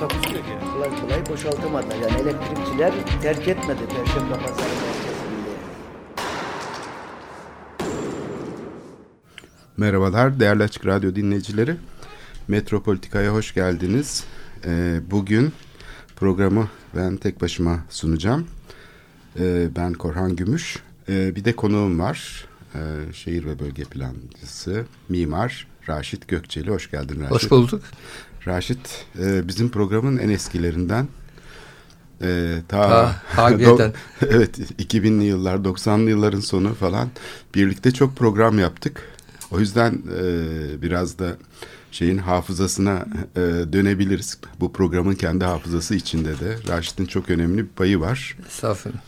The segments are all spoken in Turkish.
Takusuyor yani. kolay kolay boşaltamadılar. Yani elektrikçiler terk etmedi Perşembe Pazarı merkezinde. Merhabalar değerli Açık Radyo dinleyicileri. Metropolitika'ya hoş geldiniz. Ee, bugün programı ben tek başıma sunacağım. Ee, ben Korhan Gümüş. Ee, bir de konuğum var. Ee, şehir ve bölge plancısı, mimar Raşit Gökçeli. Hoş geldin Raşit. Hoş bulduk. Raşit e, bizim programın en eskilerinden. E, ta Ha, hakikaten. evet 2000'li yıllar 90'lı yılların sonu falan birlikte çok program yaptık. O yüzden e, biraz da şeyin hafızasına e, dönebiliriz. Bu programın kendi hafızası içinde de Raşit'in çok önemli bir payı var. Estağfurullah.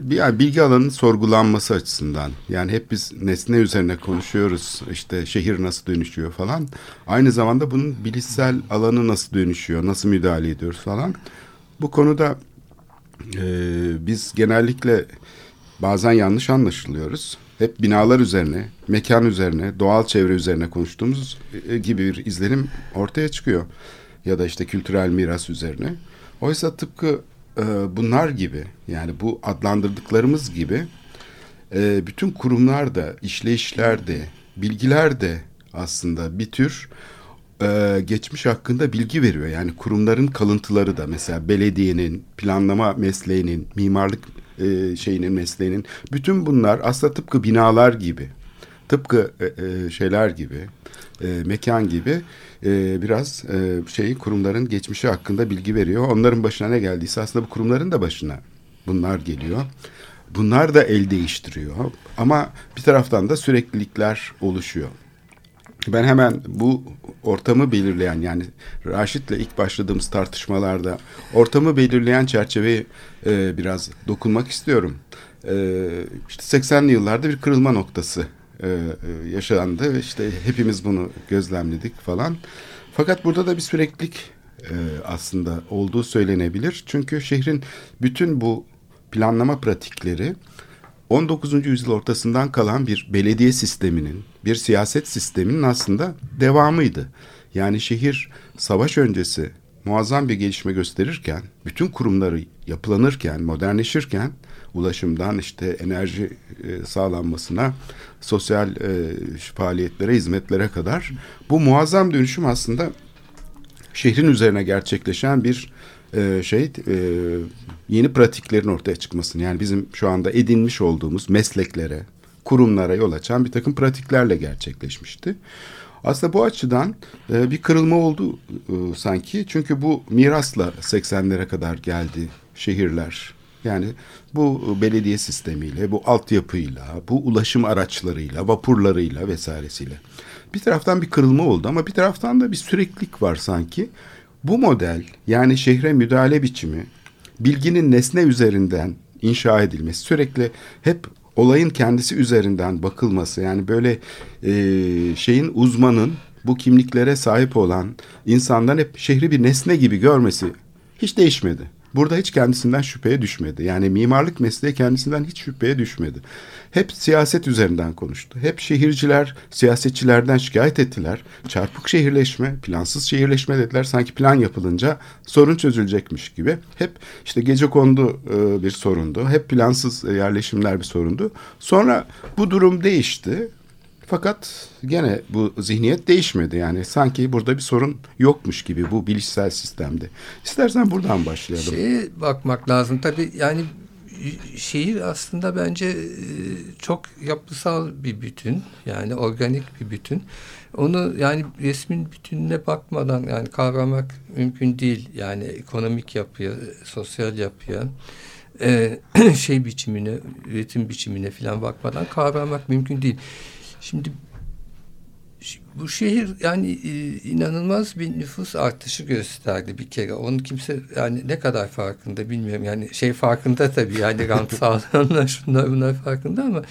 Bir yani bilgi alanının sorgulanması açısından yani hep biz nesne üzerine konuşuyoruz işte şehir nasıl dönüşüyor falan aynı zamanda bunun bilişsel alanı nasıl dönüşüyor nasıl müdahale ediyoruz falan bu konuda e, biz genellikle bazen yanlış anlaşılıyoruz hep binalar üzerine mekan üzerine doğal çevre üzerine konuştuğumuz e, gibi bir izlenim ortaya çıkıyor ya da işte kültürel miras üzerine oysa tıpkı e, bunlar gibi yani bu adlandırdıklarımız gibi e, bütün kurumlar da işleyişler de bilgiler de aslında bir tür e, geçmiş hakkında bilgi veriyor. Yani kurumların kalıntıları da mesela belediyenin planlama mesleğinin mimarlık e, şeyinin mesleğinin bütün bunlar aslında tıpkı binalar gibi tıpkı e, e, şeyler gibi e, mekan gibi e, biraz e, şeyi kurumların geçmişi hakkında bilgi veriyor. Onların başına ne geldiyse aslında bu kurumların da başına bunlar geliyor. Bunlar da el değiştiriyor. Ama bir taraftan da süreklilikler oluşuyor. Ben hemen bu ortamı belirleyen yani Raşit'le ilk başladığımız tartışmalarda ortamı belirleyen çerçeveyi e, biraz dokunmak istiyorum. E, işte 80'li yıllarda bir kırılma noktası e, e, yaşandı. İşte hepimiz bunu gözlemledik falan. Fakat burada da bir süreklilik e, aslında olduğu söylenebilir. Çünkü şehrin bütün bu planlama pratikleri 19. yüzyıl ortasından kalan bir belediye sisteminin, bir siyaset sisteminin aslında devamıydı. Yani şehir savaş öncesi muazzam bir gelişme gösterirken, bütün kurumları yapılanırken, modernleşirken ulaşımdan işte enerji e, sağlanmasına, sosyal e, faaliyetlere, hizmetlere kadar bu muazzam dönüşüm aslında şehrin üzerine gerçekleşen bir e, şey e, yeni pratiklerin ortaya çıkmasını yani bizim şu anda edinmiş olduğumuz mesleklere, kurumlara yol açan bir takım pratiklerle gerçekleşmişti. Aslında bu açıdan e, bir kırılma oldu e, sanki. Çünkü bu mirasla 80'lere kadar geldi şehirler. Yani bu belediye sistemiyle, bu altyapıyla, bu ulaşım araçlarıyla, vapurlarıyla vesairesiyle. Bir taraftan bir kırılma oldu ama bir taraftan da bir süreklilik var sanki. Bu model yani şehre müdahale biçimi bilginin nesne üzerinden inşa edilmesi sürekli hep olayın kendisi üzerinden bakılması yani böyle e, şeyin uzmanın bu kimliklere sahip olan insandan hep şehri bir nesne gibi görmesi hiç değişmedi. Burada hiç kendisinden şüpheye düşmedi. Yani mimarlık mesleği kendisinden hiç şüpheye düşmedi. Hep siyaset üzerinden konuştu. Hep şehirciler siyasetçilerden şikayet ettiler. Çarpık şehirleşme, plansız şehirleşme dediler. Sanki plan yapılınca sorun çözülecekmiş gibi. Hep işte gece kondu e, bir sorundu. Hep plansız yerleşimler bir sorundu. Sonra bu durum değişti. Fakat gene bu zihniyet değişmedi. Yani sanki burada bir sorun yokmuş gibi bu bilişsel sistemde. İstersen buradan başlayalım. Şeye bakmak lazım. Tabii yani şehir aslında bence e, çok yapısal bir bütün. Yani organik bir bütün. Onu yani resmin bütününe bakmadan yani kavramak mümkün değil. Yani ekonomik yapıya, sosyal yapıya, e, şey biçimine, üretim biçimine falan bakmadan kavramak mümkün değil. Şimdi bu şehir yani e, inanılmaz bir nüfus artışı gösterdi bir kere. Onu kimse yani ne kadar farkında bilmiyorum. Yani şey farkında tabii yani rant sağlayanlar şunlar bunlar farkında ama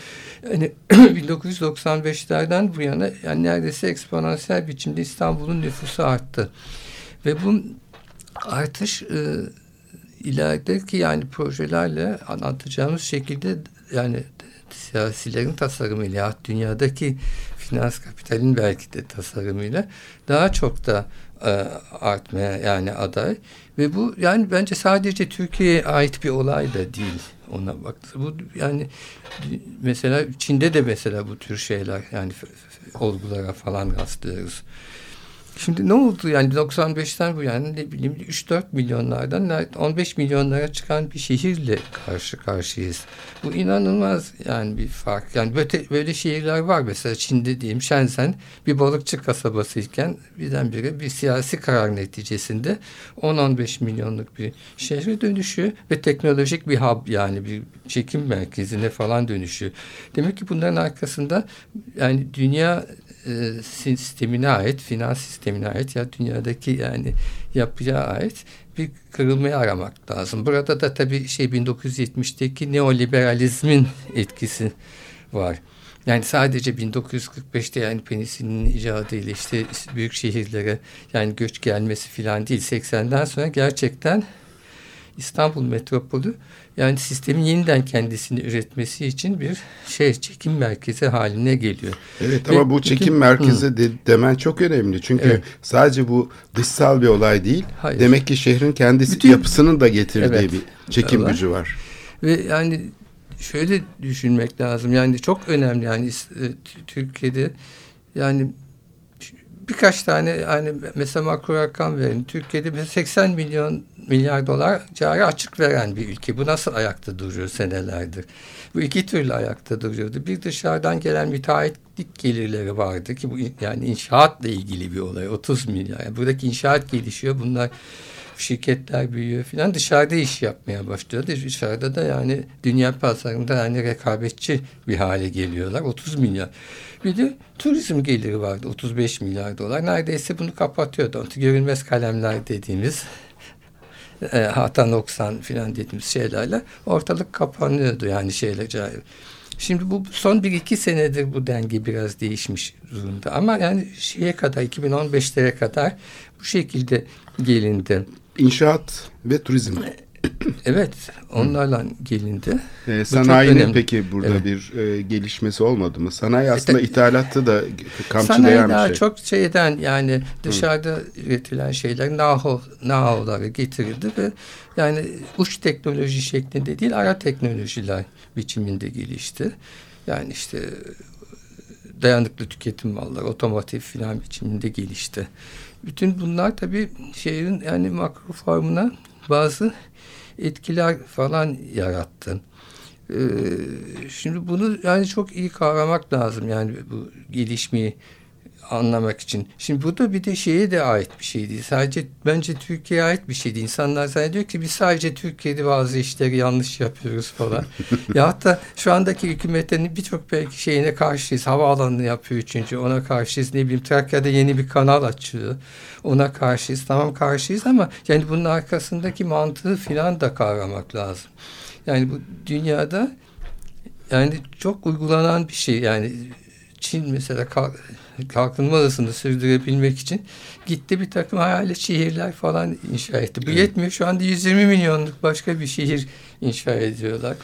yani 1995'lerden bu yana yani neredeyse eksponansiyel biçimde İstanbul'un nüfusu arttı. Ve bu artış e, ilerideki yani projelerle anlatacağımız şekilde yani siyasilerin tasarımıyla ya dünyadaki finans kapitalin belki de tasarımıyla daha çok da e, artmaya yani aday ve bu yani bence sadece Türkiye'ye ait bir olay da değil ona bak bu yani mesela Çin'de de mesela bu tür şeyler yani olgulara falan rastlıyoruz. Şimdi ne oldu yani 95'ten bu yani ne bileyim 3-4 milyonlardan 15 milyonlara çıkan bir şehirle karşı karşıyayız. Bu inanılmaz yani bir fark. Yani böyle, böyle şehirler var mesela Çin'de diyeyim Shenzhen bir balıkçı kasabasıyken birdenbire bir siyasi karar neticesinde 10-15 milyonluk bir şehre dönüşüyor ve teknolojik bir hub yani bir çekim merkezine falan dönüşüyor. Demek ki bunların arkasında yani dünya e, sistemine ait, finans sistemine ait ya dünyadaki yani yapıya ait bir kırılmayı aramak lazım. Burada da tabii şey 1970'teki neoliberalizmin etkisi var. Yani sadece 1945'te yani penisilinin icadıyla işte büyük şehirlere yani göç gelmesi falan değil. 80'den sonra gerçekten İstanbul metropolü yani sistemin yeniden kendisini üretmesi için bir şey çekim merkezi haline geliyor. Evet Ve ama bu çekim bütün, merkezi de, demen çok önemli. Çünkü evet. sadece bu dışsal bir olay değil. Hayır. Demek ki şehrin kendisi bütün, yapısının da getirdiği evet, bir çekim var. gücü var. Ve yani şöyle düşünmek lazım. Yani çok önemli yani e, Türkiye'de yani birkaç tane yani mesela makro rakam verin. Türkiye'de 80 milyon milyar dolar cari açık veren bir ülke. Bu nasıl ayakta duruyor senelerdir? Bu iki türlü ayakta duruyordu. Bir dışarıdan gelen müteahhitlik gelirleri vardı ki bu yani inşaatla ilgili bir olay. 30 milyar. Yani buradaki inşaat gelişiyor. Bunlar şirketler büyüyor filan dışarıda iş yapmaya başlıyor. Dışarıda da yani dünya pazarında yani rekabetçi bir hale geliyorlar. 30 milyar. Bir de turizm geliri vardı 35 milyar dolar. Neredeyse bunu kapatıyordu. Görünmez kalemler dediğimiz e, hata noksan filan dediğimiz şeylerle ortalık kapanıyordu yani şeyle cahil. Şimdi bu son bir iki senedir bu denge biraz değişmiş durumda. Ama yani şeye kadar 2015'lere kadar bu şekilde gelindi. İnşaat ve turizm. Evet, onlarla gelindi. E, sanayinin peki burada evet. bir e, gelişmesi olmadı mı? Sanayi aslında e, ithalatı da kamçılayan bir şey. Sanayi daha çok şeyden yani dışarıda Hı. üretilen şeyler know knowhow'ları getirildi ve yani uç teknoloji şeklinde değil ara teknolojiler biçiminde gelişti. Yani işte dayanıklı tüketim malları, otomotiv filan biçiminde gelişti. Bütün bunlar tabii şehrin yani makro formuna bazı etkiler falan yarattı. Ee, şimdi bunu yani çok iyi kavramak lazım yani bu gelişmeyi anlamak için. Şimdi bu da bir de şeye de ait bir şey değil. Sadece bence Türkiye'ye ait bir şey değil. İnsanlar zannediyor ki biz sadece Türkiye'de bazı işleri yanlış yapıyoruz falan. ya hatta şu andaki hükümetlerin birçok belki şeyine karşıyız. Havaalanını yapıyor çünkü ona karşıyız. Ne bileyim Trakya'da yeni bir kanal açıyor. Ona karşıyız. Tamam karşıyız ama yani bunun arkasındaki mantığı filan da kavramak lazım. Yani bu dünyada yani çok uygulanan bir şey. Yani Çin mesela kalkınma hızını sürdürebilmek için gitti bir takım hayalet şehirler falan inşa etti. Bu evet. yetmiyor. Şu anda 120 milyonluk başka bir şehir inşa ediyorlar.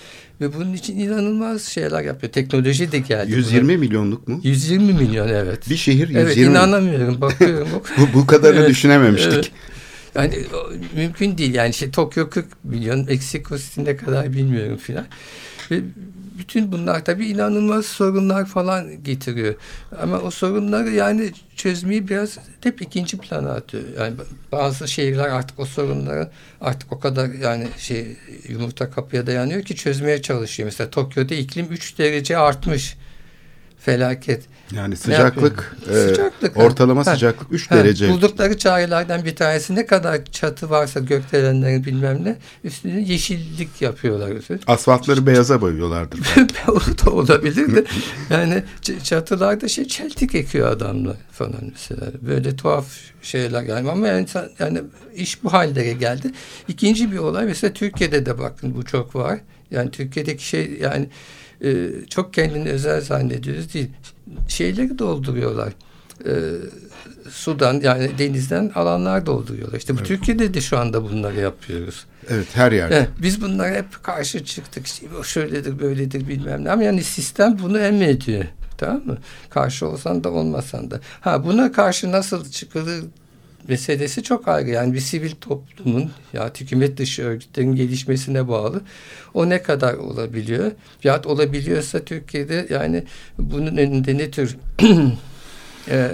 Ve bunun için inanılmaz şeyler yapıyor. Teknoloji de geldi. 120 buna. milyonluk mu? 120 milyon evet. Bir şehir 120 Evet inanamıyorum. Bakıyorum. bu, bu kadarını evet, düşünememiştik. Evet. Yani mümkün değil. Yani işte Tokyo 40 milyon, Meksiko City ne kadar bilmiyorum filan. Ve bütün bunlar tabii inanılmaz sorunlar falan getiriyor. Ama o sorunları yani çözmeyi biraz hep ikinci plana atıyor. Yani bazı şehirler artık o sorunları artık o kadar yani şey yumurta kapıya dayanıyor ki çözmeye çalışıyor. Mesela Tokyo'da iklim 3 derece artmış felaket. Yani sıcaklık, e, Sıcaklık, ortalama ha. sıcaklık 3 Ha, derece. Buldukları çarelerden bir tanesi ne kadar çatı varsa gökdelenlerin bilmem ne üstüne yeşillik yapıyorlar. Asfaltları beyaza boyuyorlardır. o da olabilir de yani çatılarda şey çeltik ekiyor adamlar falan mesela. Böyle tuhaf şeyler yani ama yani, yani iş bu hallere geldi. İkinci bir olay mesela Türkiye'de de bakın bu çok var. Yani Türkiye'deki şey yani e, çok kendini özel zannediyoruz değil. Şeyleri dolduruyorlar. E, sudan yani denizden alanlar dolduruyorlar. İşte bu Türkiye'de de şu anda bunları yapıyoruz. Evet her yerde. Evet, biz bunlara hep karşı çıktık. İşte şöyledir, böyledir bilmem ne. Ama yani sistem bunu emrediyor. Tamam mı? Karşı olsan da olmasan da. Ha buna karşı nasıl çıkılır meselesi çok ayrı. Yani bir sivil toplumun ya hükümet dışı örgütlerin gelişmesine bağlı. O ne kadar olabiliyor? Fiyat olabiliyorsa Türkiye'de yani bunun önünde ne tür e,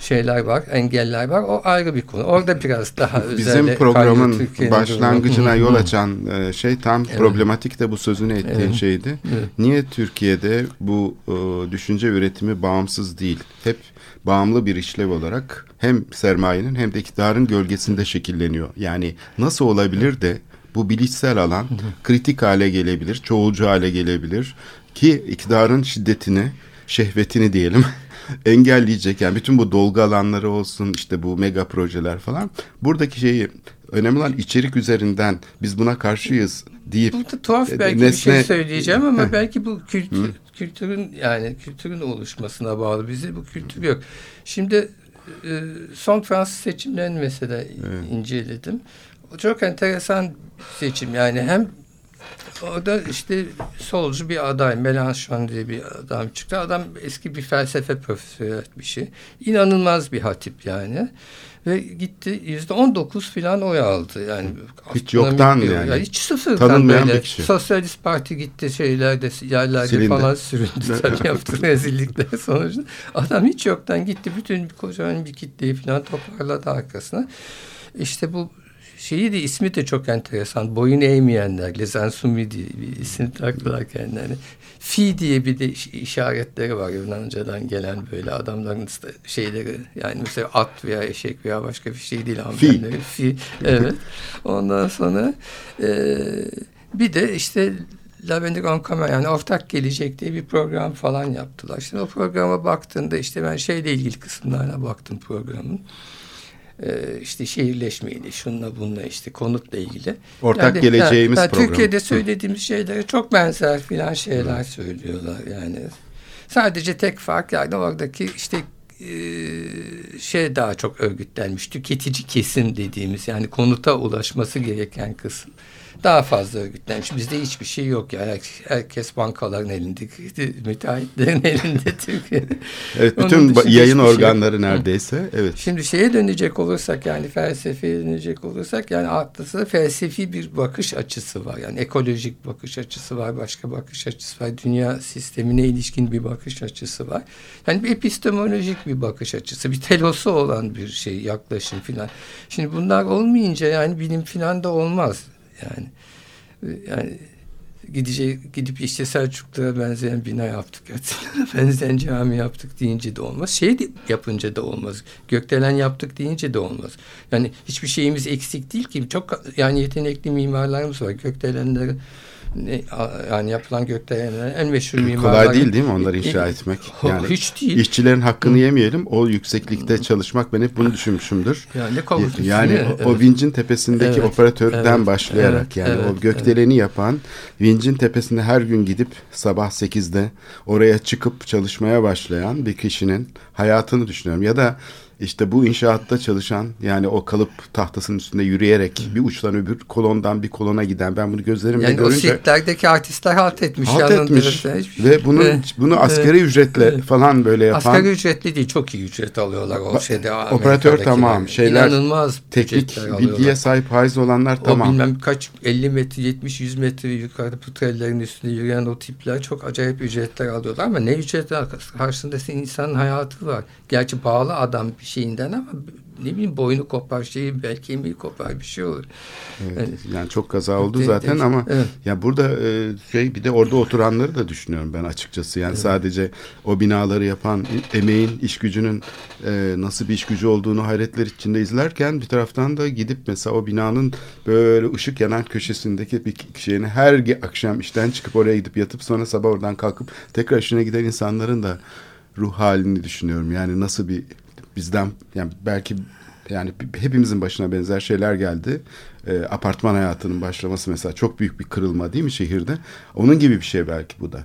şeyler var, engeller var. O ayrı bir konu. Orada biraz daha Bizim programın durumu. başlangıcına yol açan e, şey tam Evet. problematik de bu sözünü ettiğin Evet. şeydi. Evet. Niye Türkiye'de bu e, düşünce üretimi bağımsız değil? Hep bağımlı bir işlev olarak hem sermayenin hem de iktidarın gölgesinde şekilleniyor. Yani nasıl olabilir de bu bilişsel alan kritik hale gelebilir, çoğulcu hale gelebilir ki iktidarın şiddetini, şehvetini diyelim engelleyecek. Yani bütün bu dolgu alanları olsun işte bu mega projeler falan. Buradaki şeyi önemli olan içerik üzerinden biz buna karşıyız deyip Burada tuhaf e, belki bir şey nesne- söyleyeceğim ama Heh. belki bu kültür, kültürün yani kültürün oluşmasına bağlı bize bu kültür yok. Şimdi e, son Fransız seçimlerini mesela inceledim. O çok enteresan seçim yani hem orada işte solcu bir aday Mélenchon diye bir adam çıktı. Adam eski bir felsefe profesörü bir şey. İnanılmaz bir hatip yani. Ve gitti yüzde on dokuz filan oy aldı. Yani Hiç yoktan bir- yani. hiç sıfırdan Tanınmayan böyle. bir kişi. Sosyalist Parti gitti şeylerde yerlerde Silindi. falan süründü tabii yaptı rezillikler sonucu. Adam hiç yoktan gitti bütün kocaman bir kitleyi falan toparladı arkasına. İşte bu şeyi de ismi de çok enteresan. Boyun eğmeyenler. Les Insoumis diye bir isim taktılar kendilerine. Fi diye bir de iş- işaretleri var Yunanca'dan gelen böyle adamların şeyleri yani mesela at veya eşek veya başka bir şey değil hanımefendilerin. Fi. Evet. Ondan sonra e, bir de işte Lavender on Common yani ortak gelecek diye bir program falan yaptılar. Şimdi o programa baktığında işte ben şeyle ilgili kısımlarına baktım programın. Ee, işte şehirleşmeyle, şunla bununla işte konutla ilgili. Ortak geleceğimiz program. Türkiye'de söylediğimiz şeylere çok benzer filan şeyler söylüyorlar yani. Sadece tek fark yani oradaki işte e, şey daha çok örgütlenmiş. Tüketici kesim dediğimiz yani konuta ulaşması gereken kısım daha fazla örgütlenmiş. Bizde hiçbir şey yok ya. Her- Herkes bankaların elinde, müteahhitlerin elinde Türkiye'de. evet bütün yayın şey organları neredeyse evet. Şimdi şeye dönecek olursak yani felsefeye dönecek olursak yani aklısında felsefi bir bakış açısı var. Yani ekolojik bakış açısı var, başka bakış açısı var. Dünya sistemine ilişkin bir bakış açısı var. Yani bir epistemolojik bir bakış açısı, bir telosu olan bir şey, yaklaşım filan. Şimdi bunlar olmayınca yani bilim filan da olmaz. Yani yani gidecek gidip işte Selçuklulara benzeyen bina yaptık, benzeyen cami yaptık deyince de olmaz. Şey yapınca da olmaz. Gökdelen yaptık deyince de olmaz. Yani hiçbir şeyimiz eksik değil ki. Çok yani yetenekli mimarlarımız var. Gökdelenleri yani yapılan gökdelenler en meşhur mimarlar. Kolay değil değil mi onları inşa etmek? Yani Hiç değil. işçilerin hakkını yemeyelim. O yükseklikte çalışmak ben hep bunu düşünmüşümdür. Yani ne korkunç, Yani o, o Evet. vincin tepesindeki Evet, operatörden evet, başlayarak evet, yani evet, o gökdeleni yapan vincin tepesine her gün gidip sabah 8'de oraya çıkıp çalışmaya başlayan bir kişinin hayatını düşünüyorum. Ya da işte bu inşaatta çalışan yani o kalıp tahtasının üstünde yürüyerek bir uçtan öbür kolondan bir kolona giden ben bunu gözlerimle Yani o görünce sirklerdeki artistler halt etmiş. halt etmiş şey- ve bunu Evet. bunu asgari ücretle falan böyle yapan Asgari ücretli değil çok iyi ücret alıyorlar o şeyde. operatör tamam, şeyler İnanılmaz teknik bilgiye sahip haiz olanlar O tamam. bilmem kaç 50 metre 70 100 metre yukarıda putrellerin üstünde yürüyen o tipler çok acayip ücretler alıyorlar ama ne ücretler karşısında senin insanın hayatı var. Gerçi bağlı adam bir şeyinden ama ne bileyim boynu kopar şeyi belki kemiği kopar bir şey olur. Evet, Yani- yani çok kaza oldu De- zaten de- ama evet. ya burada e, şey bir de orada oturanları da düşünüyorum ben açıkçası. Yani sadece o binaları yapan emeğin, iş gücünün e, nasıl bir iş gücü olduğunu hayretler içinde izlerken bir taraftan da gidip mesela o binanın böyle ışık yanan köşesindeki bir şeyini her akşam işten çıkıp oraya gidip yatıp sonra sabah oradan kalkıp tekrar işine giden insanların da ruh halini düşünüyorum. Yani nasıl bir bizden yani belki yani hepimizin başına benzer şeyler geldi. E, apartman hayatının başlaması mesela çok büyük bir kırılma değil mi şehirde? Onun gibi bir şey belki bu da.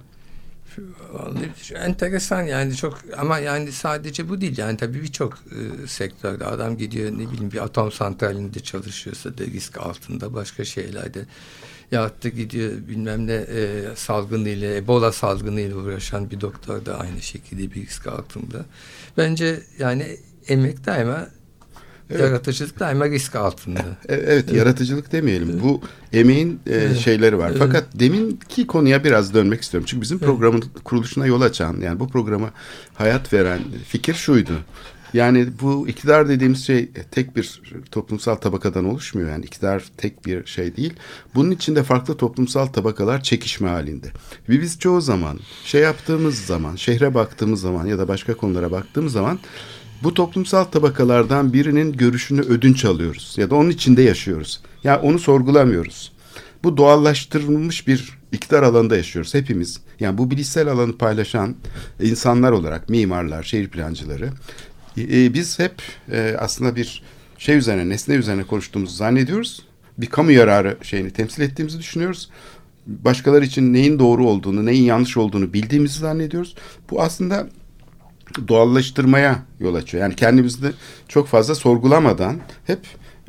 Enteresan yani çok ama yani sadece bu değil yani tabii birçok e, sektörde adam gidiyor ne bileyim bir atom santralinde çalışıyorsa da risk altında başka şeylerde yahut da gidiyor bilmem ne e, salgınıyla Ebola salgınıyla uğraşan bir doktor da aynı şekilde bir risk altında. Bence yani emek daima Evet. yaratıcılık daima risk altında. E, Evet, yaratıcılık demeyelim. Bu emeğin e, Evet. şeyleri var. Evet. Fakat deminki konuya biraz dönmek istiyorum. Çünkü bizim programın kuruluşuna yol açan, yani bu programa hayat veren fikir şuydu. Yani bu iktidar dediğimiz şey tek bir toplumsal tabakadan oluşmuyor. Yani iktidar tek bir şey değil. Bunun içinde farklı toplumsal tabakalar çekişme halinde. Ve biz çoğu zaman şey yaptığımız zaman, şehre baktığımız zaman ya da başka konulara baktığımız zaman bu toplumsal tabakalardan birinin görüşünü ödünç alıyoruz ya da onun içinde yaşıyoruz. Ya onu sorgulamıyoruz. Bu doğallaştırılmış bir iktidar alanında yaşıyoruz hepimiz. Yani bu bilişsel alanı paylaşan insanlar olarak mimarlar, şehir plancıları e, biz hep e, aslında bir şey üzerine, nesne üzerine konuştuğumuzu zannediyoruz. Bir kamu yararı şeyini temsil ettiğimizi düşünüyoruz. Başkaları için neyin doğru olduğunu, neyin yanlış olduğunu bildiğimizi zannediyoruz. Bu aslında doğallaştırmaya yol açıyor. Yani kendimizi çok fazla sorgulamadan hep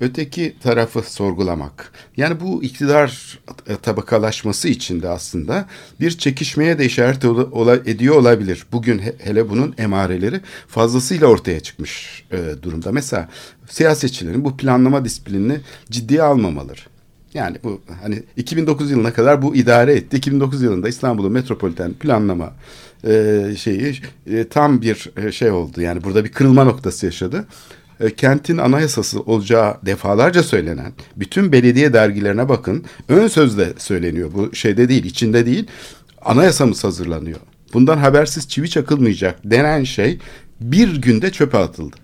öteki tarafı sorgulamak. Yani bu iktidar e, tabakalaşması içinde aslında bir çekişmeye de işaret ediyor olabilir. Bugün he- hele bunun emareleri fazlasıyla ortaya çıkmış e, durumda. Mesela siyasetçilerin bu planlama disiplinini ciddiye almamaları. Yani bu hani 2009 yılına kadar bu idare etti. 2009 yılında İstanbul'un metropoliten planlama e, şeyi e, tam bir e, şey oldu. Yani burada bir kırılma noktası yaşadı. E, kentin anayasası olacağı defalarca söylenen bütün belediye dergilerine bakın. Ön sözde söyleniyor. Bu şeyde değil, içinde değil. Anayasamız hazırlanıyor. Bundan habersiz çivi çakılmayacak denen şey bir günde çöpe atıldı.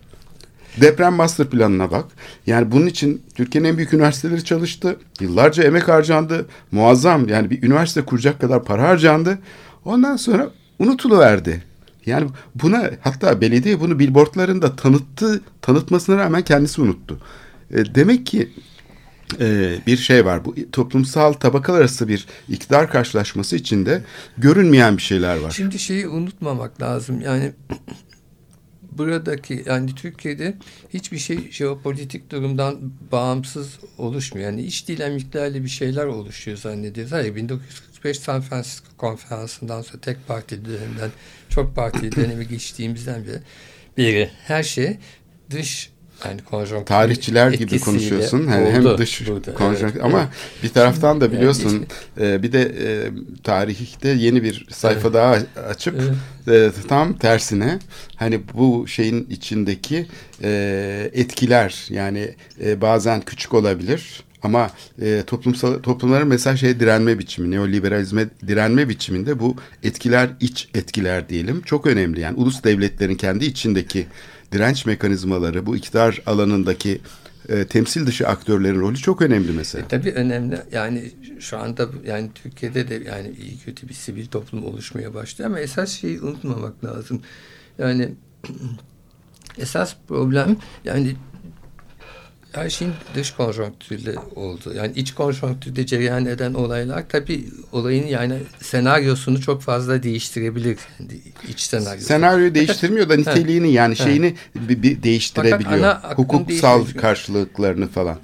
Deprem master planına bak. Yani bunun için Türkiye'nin en büyük üniversiteleri çalıştı. Yıllarca emek harcandı. Muazzam yani bir üniversite kuracak kadar para harcandı. Ondan sonra unutuluverdi. Yani buna hatta belediye bunu billboardlarında tanıttı, tanıtmasına rağmen kendisi unuttu. E, demek ki e, bir şey var. Bu toplumsal tabakalar arası bir iktidar karşılaşması içinde görünmeyen bir şeyler var. Şimdi şeyi unutmamak lazım. Yani buradaki yani Türkiye'de hiçbir şey jeopolitik durumdan bağımsız oluşmuyor. Yani iç dinamiklerle bir şeyler oluşuyor zannediyoruz. Hayır 1945 San Francisco konferansından sonra tek parti döneminden çok parti dönemi geçtiğimizden beri, beri her şey dış yani konjonktür tarihçiler gibi konuşuyorsun. Yani hem oldu dış burada. konjonktür Evet, ama evet. bir taraftan da Yani biliyorsun e, bir de e, tarihte yeni bir sayfa Evet. daha açıp e, tam tersine hani bu şeyin içindeki e, etkiler yani e, bazen küçük olabilir ama e, toplumsal toplumların mesela şeye direnme biçimi, neoliberalizme direnme biçiminde bu etkiler iç etkiler diyelim çok önemli. Yani ulus devletlerin kendi içindeki direnç mekanizmaları, bu iktidar alanındaki e, temsil dışı aktörlerin rolü çok önemli mesela. E, tabii önemli. Yani şu anda yani Türkiye'de de yani iyi kötü bir sivil toplum oluşmaya başlıyor ama esas şeyi unutmamak lazım. Yani esas problem yani her şeyin dış konjonktürle oldu. Yani iç konjonktürde cereyan eden olaylar tabii olayın yani senaryosunu çok fazla değiştirebilir. İç senaryosu. Senaryoyu değiştirmiyor da niteliğini yani şeyini bir, bir değiştirebiliyor. Hukuksal karşılıklarını falan.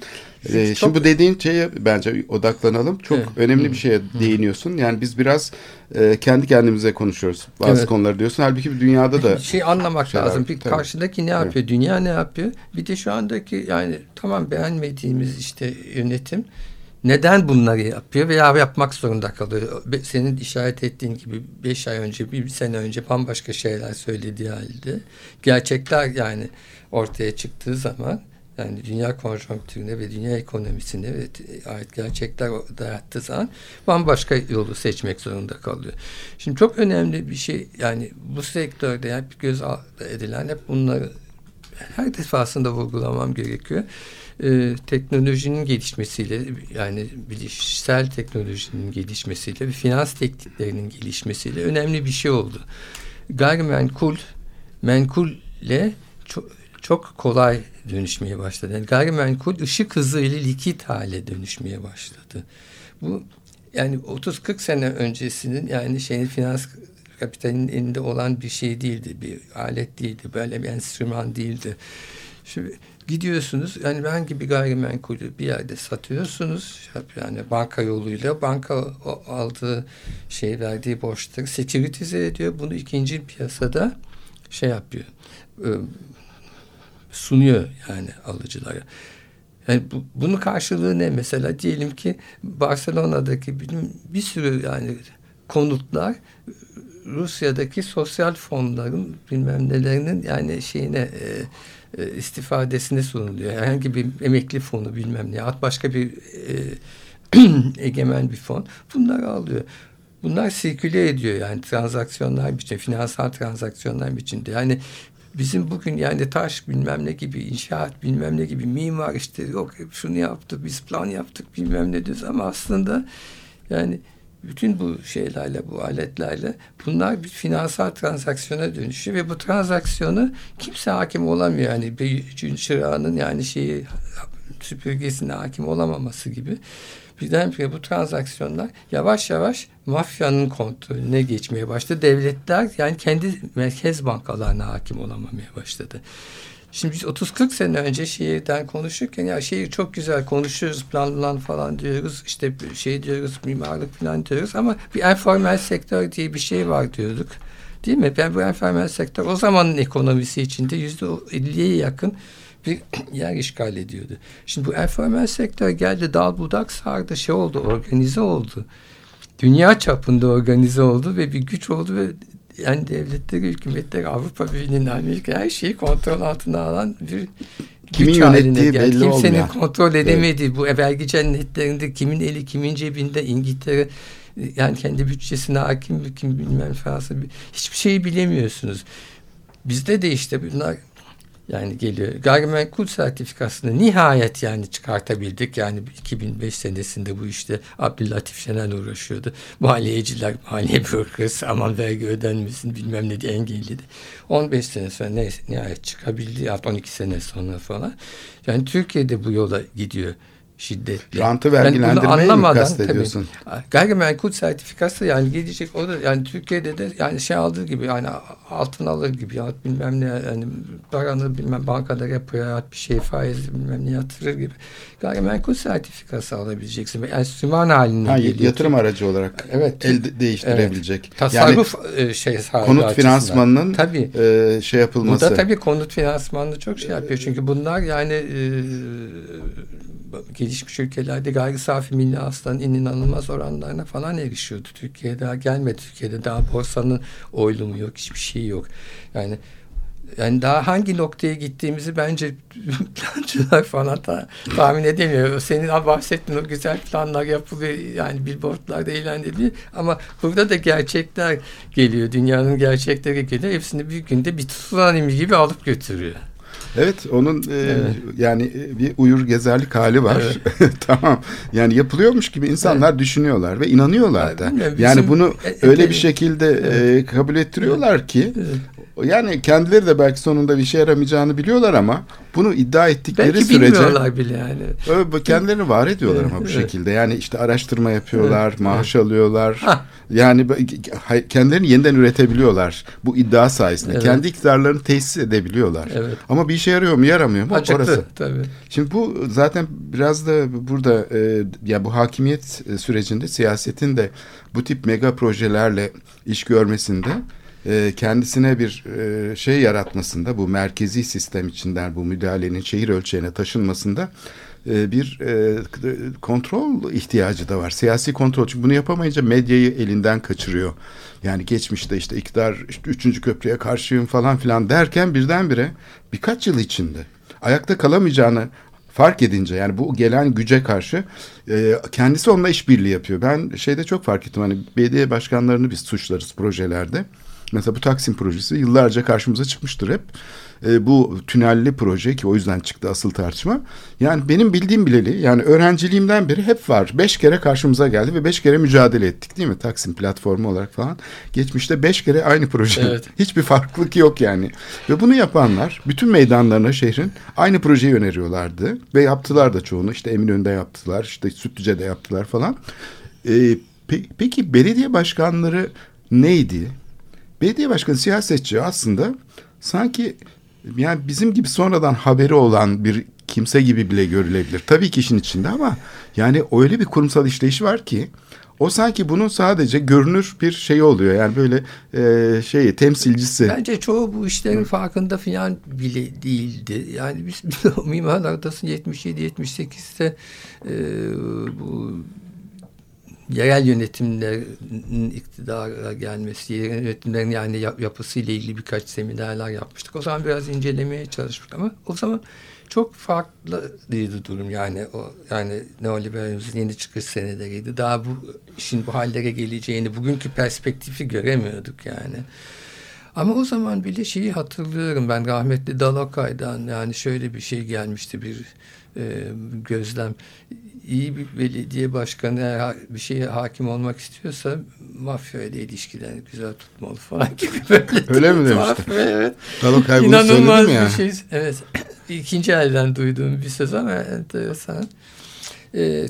Ee, çok- Şimdi bu dediğin şeye bence odaklanalım. Çok Evet. önemli bir şeye değiniyorsun. Yani biz biraz e, kendi kendimize konuşuyoruz. Bazı Evet. konuları diyorsun. Halbuki dünyada da şey anlamak şeyler- lazım. Bir tabii. karşıdaki ne yapıyor? Dünya ne yapıyor? Bir de şu andaki yani tamam beğenmediğimiz işte yönetim neden bunları yapıyor veya yapmak zorunda kalıyor. Senin işaret ettiğin gibi beş ay önce, bir sene önce bambaşka şeyler söylediği halde gerçekler yani ortaya çıktığı zaman yani dünya konjonktürüne ve dünya ekonomisine ve ait gerçekler dayattığı zaman bambaşka yolu seçmek zorunda kalıyor. Şimdi çok önemli bir şey yani bu sektörde yani göz edilen hep bunları her defasında vurgulamam gerekiyor. Ee, teknolojinin gelişmesiyle yani bilişsel teknolojinin gelişmesiyle ve finans tekniklerinin gelişmesiyle önemli bir şey oldu. Gayrimenkul menkulle çok kolay dönüşmeye başladı. Yani gayrimenkul ışık hızı ile likit hale dönüşmeye başladı. Bu yani 30-40 sene öncesinin yani şeyin finans kapitalinin elinde olan bir şey değildi. Bir alet değildi. Böyle bir enstrüman değildi. Şimdi gidiyorsunuz yani herhangi bir gayrimenkulü bir yerde satıyorsunuz. Yani banka yoluyla banka aldığı şey verdiği borçları sekuritize ediyor. Bunu ikinci piyasada şey yapıyor. Sunuyor yani alıcılara. Yani bu, bunun karşılığı ne mesela? Diyelim ki Barcelona'daki bir, bir sürü yani konutlar Rusya'daki sosyal fonların bilmem nelerinin yani şeyine e, e, istifadesine sunuluyor. Herhangi bir emekli fonu bilmem ne. At başka bir e, egemen bir fon. Bunları alıyor. Bunlar sirküle ediyor yani transaksiyonlar biçimde, finansal transaksiyonlar biçimde. Yani bizim bugün yani taş bilmem ne gibi, inşaat bilmem ne gibi, mimar işte yok şunu yaptık, biz plan yaptık bilmem ne diyoruz ama aslında yani bütün bu şeylerle, bu aletlerle bunlar bir finansal transaksiyona dönüşüyor ve bu transaksiyonu kimse hakim olamıyor. Yani bir çırağının yani şeyi süpürgesine hakim olamaması gibi. Birdenbire bu transaksiyonlar yavaş yavaş mafyanın kontrolüne geçmeye başladı. Devletler yani kendi merkez bankalarına hakim olamamaya başladı. Şimdi biz 30-40 sene önce şehirden konuşurken ya şehir çok güzel konuşuyoruz plan plan falan diyoruz işte şey diyoruz mimarlık falan diyoruz ama bir informal sektör diye bir şey var diyorduk. Değil mi? Ben bu informal sektör o zamanın ekonomisi içinde yüzde 50'ye yakın bir yer işgal ediyordu. Şimdi bu informal sektör geldi dal budak sardı şey oldu organize oldu. Dünya çapında organize oldu ve bir güç oldu ve yani devletleri, hükümetleri, Avrupa Birliği'nin, Amerika her şeyi kontrol altına alan bir kimin yönettiği belli Kimsenin olmayan. kontrol edemediği evet. bu vergi cennetlerinde kimin eli kimin cebinde İngiltere yani kendi bütçesine hakim kim bilmem Fransa hiçbir şeyi bilemiyorsunuz. Bizde de işte bunlar yani geliyor. Gayrimenkul sertifikasını nihayet yani çıkartabildik. Yani 2005 senesinde bu işte Abdülatif Şener uğraşıyordu. Maliyeciler, maliye bürokrasi aman vergi ödenmesin bilmem ne diye engelledi. 15 sene sonra neyse nihayet çıkabildi. 12 sene sonra falan. Yani Türkiye'de bu yola gidiyor şiddetli. Rantı vergilendirmeyi yani mi kastediyorsun? Tabii, gayrimenkul sertifikası yani gidecek o da yani Türkiye'de de yani şey aldığı gibi yani altın alır gibi ya bilmem ne yani paranı bilmem bankada repoya ya bir şey faiz bilmem ne yatırır gibi gayrimenkul sertifikası alabileceksin ve enstrüman haline ha, geliyor. Yatırım aracı olarak evet. el değiştirebilecek. Evet. Tasarruf yani, şey konut finansmanının tabii. E, şey yapılması. Bu da tabii konut finansmanını çok şey yapıyor çünkü bunlar yani e, gelişmiş ülkelerde gayri safi milli hasılanın inanılmaz oranlarına falan erişiyordu. Türkiye'de daha gelmedi. Türkiye'de daha borsanın oylumu yok, hiçbir şey yok. Yani yani daha hangi noktaya gittiğimizi bence plancılar falan da tahmin edemiyor. Senin bahsettiğin o güzel planlar yapılıyor. Yani billboardlarda ilan ediliyor. Ama burada da gerçekler geliyor. Dünyanın gerçekleri geliyor. Hepsini bir günde bir tsunami gibi alıp götürüyor. Evet onun e, evet. yani e, bir uyur gezerlik hali var. Evet. tamam. Yani yapılıyormuş gibi insanlar evet. düşünüyorlar ve inanıyorlar da. Bizim, yani bunu e, öyle bir şekilde evet. e, kabul ettiriyorlar ki evet. Yani kendileri de belki sonunda bir şey yaramayacağını biliyorlar ama bunu iddia ettikleri belki sürece bilmiyorlar bile yani. Kendilerini var ediyorlar ama bu şekilde. Yani işte araştırma yapıyorlar, evet. maaş alıyorlar. Ha. Yani kendilerini yeniden üretebiliyorlar bu iddia sayesinde. Evet. Kendi iktidarlarını tesis edebiliyorlar. Evet. Ama bir işe yarıyor mu, yaramıyor mu? Acıktı, orası. tabii. Şimdi bu zaten biraz da burada e, ya bu hakimiyet sürecinde siyasetin de bu tip mega projelerle iş görmesinde e, kendisine bir e, şey yaratmasında bu merkezi sistem içinden bu müdahalenin şehir ölçeğine taşınmasında e, bir kontrol ihtiyacı da var. Siyasi kontrol. Çünkü bunu yapamayınca medyayı elinden kaçırıyor. Yani geçmişte işte iktidar işte üçüncü köprüye karşıyım falan filan derken birdenbire birkaç yıl içinde ayakta kalamayacağını fark edince yani bu gelen güce karşı e, kendisi onunla işbirliği yapıyor. Ben şeyde çok fark ettim hani belediye başkanlarını biz suçlarız projelerde. Mesela bu Taksim projesi yıllarca karşımıza çıkmıştır hep e, bu tünelli proje ki o yüzden çıktı asıl tartışma. Yani benim bildiğim bileli yani öğrenciliğimden beri hep var. Beş kere karşımıza geldi ve beş kere mücadele ettik değil mi? Taksim platformu olarak falan. Geçmişte beş kere aynı proje. Evet. Hiçbir farklılık yok yani. Ve bunu yapanlar bütün meydanlarına şehrin aynı projeyi öneriyorlardı. Ve yaptılar da çoğunu. İşte Eminönü'nde yaptılar. işte Sütlüce'de yaptılar falan. Ee, pe- peki belediye başkanları neydi? Belediye başkanı siyasetçi aslında sanki yani bizim gibi sonradan haberi olan bir kimse gibi bile görülebilir. Tabii ki işin içinde ama yani öyle bir kurumsal işleyişi var ki o sanki bunun sadece görünür bir şey oluyor. Yani böyle e, şey temsilcisi. Bence çoğu bu işlerin Hı. farkında falan bile değildi. Yani biz Mimarlar Odası 77-78'de e, bu yerel yönetimlerin iktidara gelmesi, yerel yönetimlerin yani yap, yapısıyla ilgili birkaç seminerler yapmıştık. O zaman biraz incelemeye çalıştık ama o zaman çok farklıydı durum yani o yani neoliberalizmin yeni çıkış seneleriydi. Daha bu işin bu hallere geleceğini, bugünkü perspektifi göremiyorduk yani. Ama o zaman bile şeyi hatırlıyorum ben rahmetli Dalakay'dan yani şöyle bir şey gelmişti bir e, gözlem iyi bir belediye başkanı eğer bir şeye hakim olmak istiyorsa mafya ile ilişkilerini güzel tutmalı falan gibi böyle. Öyle mi demişti? Evet. İnanılmaz bir ya. şey. Evet. İkinci elden duyduğum bir söz ama enteresan. Ee,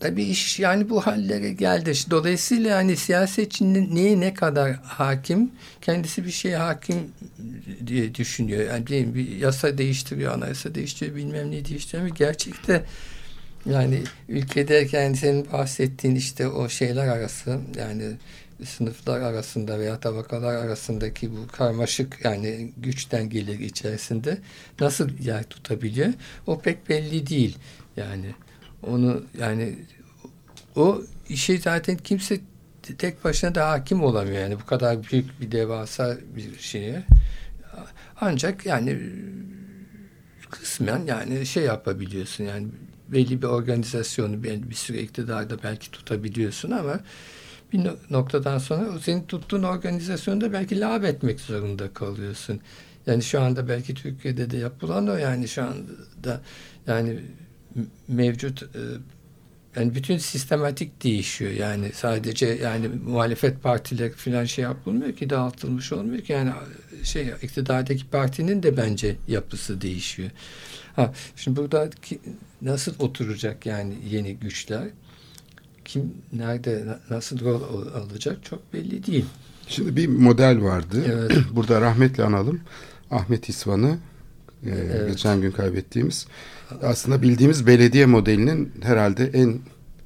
tabii iş yani bu hallere geldi. Dolayısıyla yani siyasetçinin neye ne kadar hakim, kendisi bir şeye hakim diye düşünüyor. Yani bir yasa değiştiriyor, anayasa değiştiriyor, bilmem ne değiştiriyor. Gerçekte yani ülkedeyken senin bahsettiğin işte o şeyler arası yani sınıflar arasında veya tabakalar arasındaki bu karmaşık yani güçten gelir içerisinde nasıl yer tutabiliyor? O pek belli değil. Yani onu yani o işe zaten kimse tek başına da hakim olamıyor. Yani bu kadar büyük bir devasa bir şeye. Ancak yani kısmen yani şey yapabiliyorsun yani belli bir organizasyonu bir, bir süre iktidarda belki tutabiliyorsun ama bir noktadan sonra o senin tuttuğun organizasyonda belki lav etmek zorunda kalıyorsun. Yani şu anda belki Türkiye'de de yapılan o yani şu anda yani mevcut e, yani bütün sistematik değişiyor yani sadece yani muhalefet partileri falan şey yapılmıyor ki dağıtılmış olmuyor ki yani şey iktidardaki partinin de bence yapısı değişiyor. Ha, şimdi burada nasıl oturacak yani yeni güçler? Kim nerede nasıl rol alacak çok belli değil. Şimdi bir model vardı. Evet. Burada rahmetle analım. Ahmet İsvan'ı e, evet. geçen gün kaybettiğimiz aslında bildiğimiz belediye modelinin herhalde en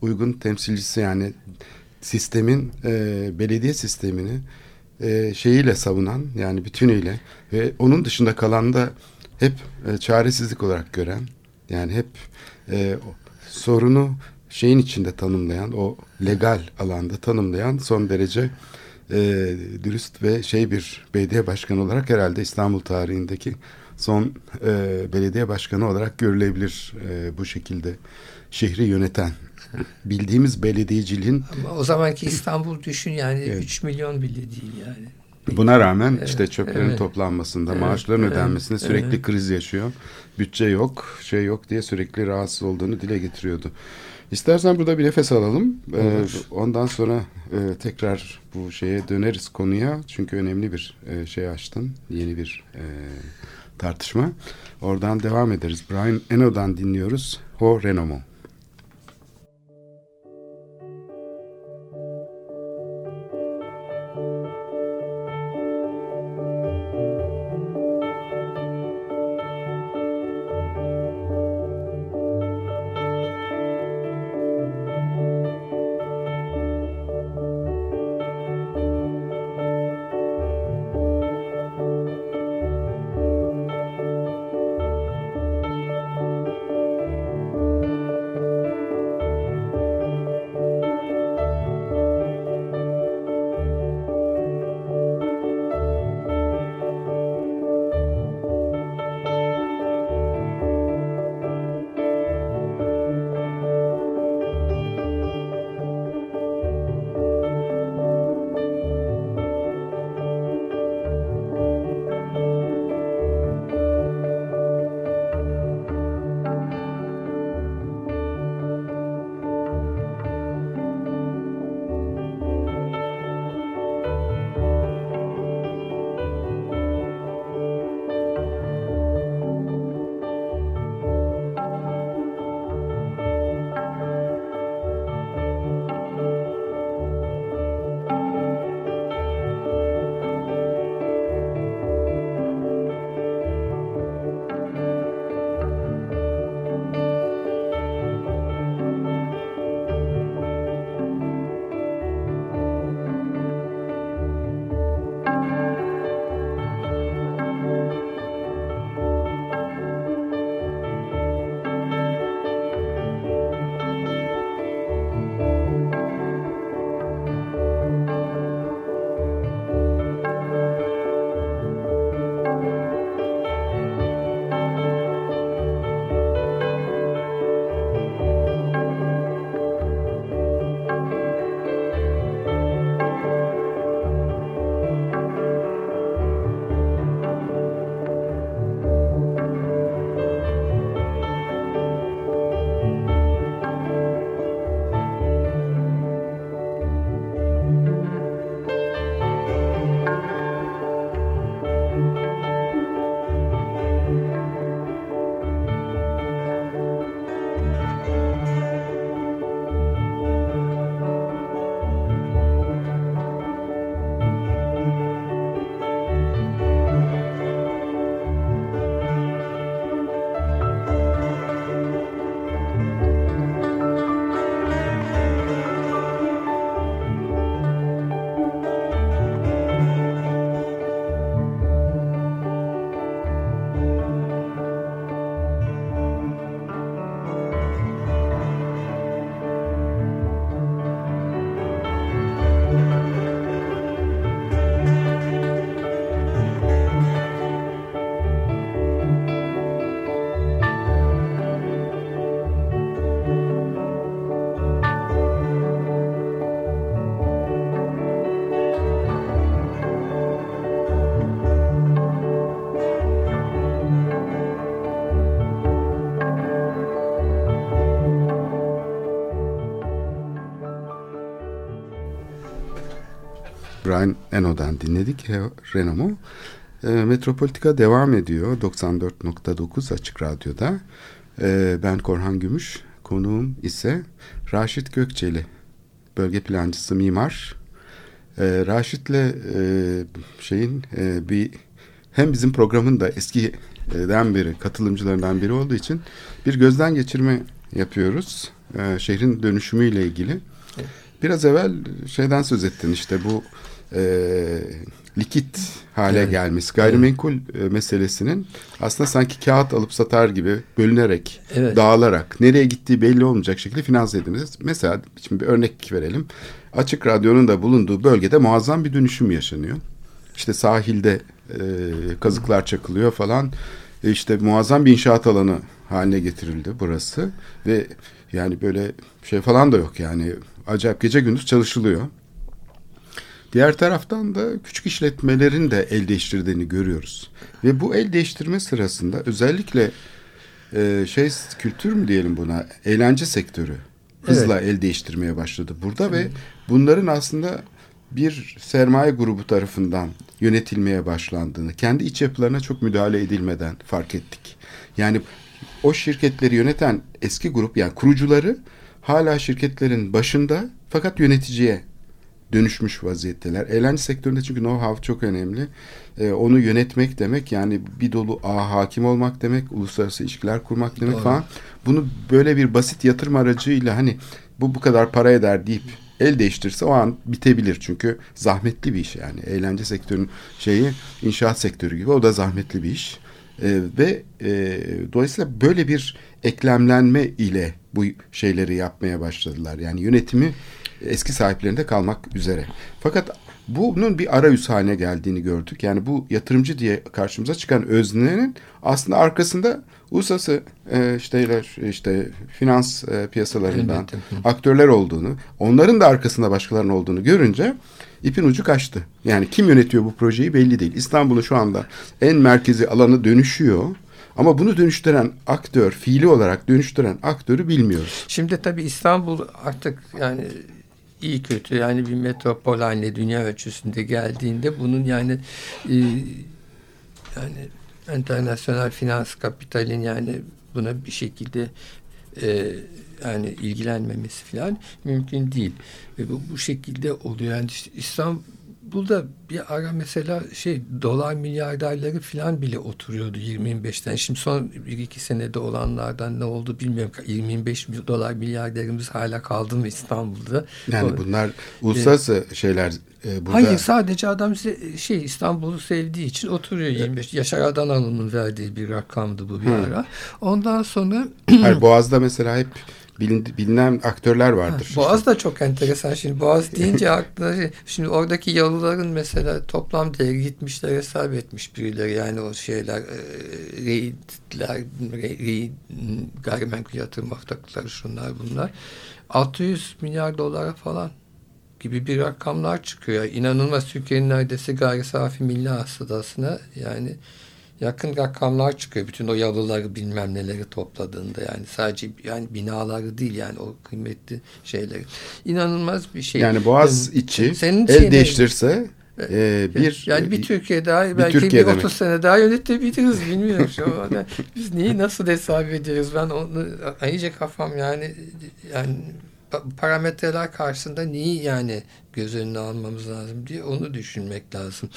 uygun temsilcisi yani sistemin e, belediye sistemini e, şeyiyle savunan yani bütünüyle ve onun dışında kalan da hep e, çaresizlik olarak gören yani hep e, sorunu şeyin içinde tanımlayan o legal alanda tanımlayan son derece e, dürüst ve şey bir belediye başkanı olarak herhalde İstanbul tarihindeki son e, belediye başkanı olarak görülebilir e, bu şekilde şehri yöneten bildiğimiz belediyeciliğin ama o zamanki İstanbul düşün yani evet. 3 milyon bile değil yani Buna rağmen evet, işte çöplerin evet, toplanmasında, evet, maaşların evet, ödenmesinde sürekli evet. kriz yaşıyor. Bütçe yok, şey yok diye sürekli rahatsız olduğunu dile getiriyordu. İstersen burada bir nefes alalım. Ee, ondan sonra e, tekrar bu şeye döneriz konuya. Çünkü önemli bir e, şey açtın. Yeni bir e, tartışma. Oradan devam ederiz. Brian Eno'dan dinliyoruz. Ho Renomo. Brian Eno'dan dinledik. Renamo. E, Metropolitika devam ediyor 94.9 Açık Radyo'da. E, ben Korhan Gümüş. Konuğum ise Raşit Gökçeli. Bölge plancısı, mimar. E, Raşit'le e, şeyin e, bir hem bizim programın da eskiden beri katılımcılarından biri olduğu için bir gözden geçirme yapıyoruz. E, şehrin dönüşümüyle ilgili. Biraz evvel şeyden söz ettin işte bu e, likit hale evet. gelmesi, gayrimenkul evet. meselesinin aslında sanki kağıt alıp satar gibi bölünerek, evet. dağılarak, nereye gittiği belli olmayacak şekilde finanse edilmesi. Mesela şimdi bir örnek verelim. Açık Radyo'nun da bulunduğu bölgede muazzam bir dönüşüm yaşanıyor. İşte sahilde e, kazıklar çakılıyor falan. E işte muazzam bir inşaat alanı haline getirildi burası ve yani böyle şey falan da yok yani acayip gece gündüz çalışılıyor. Diğer taraftan da küçük işletmelerin de el değiştirdiğini görüyoruz. Ve bu el değiştirme sırasında özellikle e, şey kültür mü diyelim buna eğlence sektörü hızla evet. el değiştirmeye başladı burada Hı. ve bunların aslında bir sermaye grubu tarafından yönetilmeye başlandığını, kendi iç yapılarına çok müdahale edilmeden fark ettik. Yani o şirketleri yöneten eski grup yani kurucuları hala şirketlerin başında fakat yöneticiye dönüşmüş vaziyetteler. Eğlence sektöründe çünkü know-how çok önemli. Ee, onu yönetmek demek yani bir dolu ağ hakim olmak demek, uluslararası ilişkiler kurmak demek Doğru. falan. Bunu böyle bir basit yatırım aracıyla hani bu bu kadar para eder deyip el değiştirse o an bitebilir. Çünkü zahmetli bir iş yani. Eğlence sektörünün şeyi inşaat sektörü gibi o da zahmetli bir iş. Ee, ve e, dolayısıyla böyle bir eklemlenme ile bu şeyleri yapmaya başladılar. Yani yönetimi eski sahiplerinde kalmak üzere. Fakat bunun bir arayüz haline geldiğini gördük. Yani bu yatırımcı diye karşımıza çıkan öznenin aslında arkasında uluslararası e, işte işte finans e, piyasalarından Elbette. aktörler olduğunu, onların da arkasında başkalarının olduğunu görünce ipin ucu kaçtı. Yani kim yönetiyor bu projeyi belli değil. İstanbul'un şu anda en merkezi alanı dönüşüyor. Ama bunu dönüştüren aktör, fiili olarak dönüştüren aktörü bilmiyoruz. Şimdi tabii İstanbul artık yani iyi kötü yani bir metropol haline dünya ölçüsünde geldiğinde bunun yani e, yani internasyonel finans kapitalin yani buna bir şekilde e, yani ilgilenmemesi falan mümkün değil. Ve bu, bu şekilde oluyor. Yani İslam İstanbul'da bir ara mesela şey dolar milyarderleri falan bile oturuyordu 20-25'ten. Şimdi son bir iki senede olanlardan ne oldu bilmiyorum. 25 dolar milyarderimiz hala kaldı mı İstanbul'da? Yani bunlar uluslararası e, şeyler e, burada... Hayır sadece adam şey İstanbul'u sevdiği için oturuyor 25. Yaşar Adanalı'nın verdiği bir rakamdı bu bir Hı. ara. Ondan sonra... Hayır Boğaz'da mesela hep bilin, bilinen aktörler vardır. Ha, Boğaz da çok enteresan. Şimdi Boğaz deyince aklına şey, şimdi oradaki yalıların mesela toplam değeri gitmişler hesap etmiş birileri. Yani o şeyler e, reyitler, re, gayrimenkul yatırım ortakları şunlar bunlar. 600 milyar dolara falan gibi bir rakamlar çıkıyor. İnanılmaz Türkiye'nin neredeyse gayri safi milli hasılasına yani yakın rakamlar çıkıyor. Bütün o yalıları bilmem neleri topladığında yani sadece yani binaları değil yani o kıymetli şeyleri. İnanılmaz bir şey. Yani Boğaz yani, içi senin el şeyine, değiştirse e, bir yani bir Türkiye daha bir belki Türkiye bir 30 demek. sene daha yönetebiliriz bilmiyorum şu an. Biz neyi nasıl hesap ediyoruz? Ben onu iyice kafam yani yani parametreler karşısında neyi yani göz önüne almamız lazım diye onu düşünmek lazım.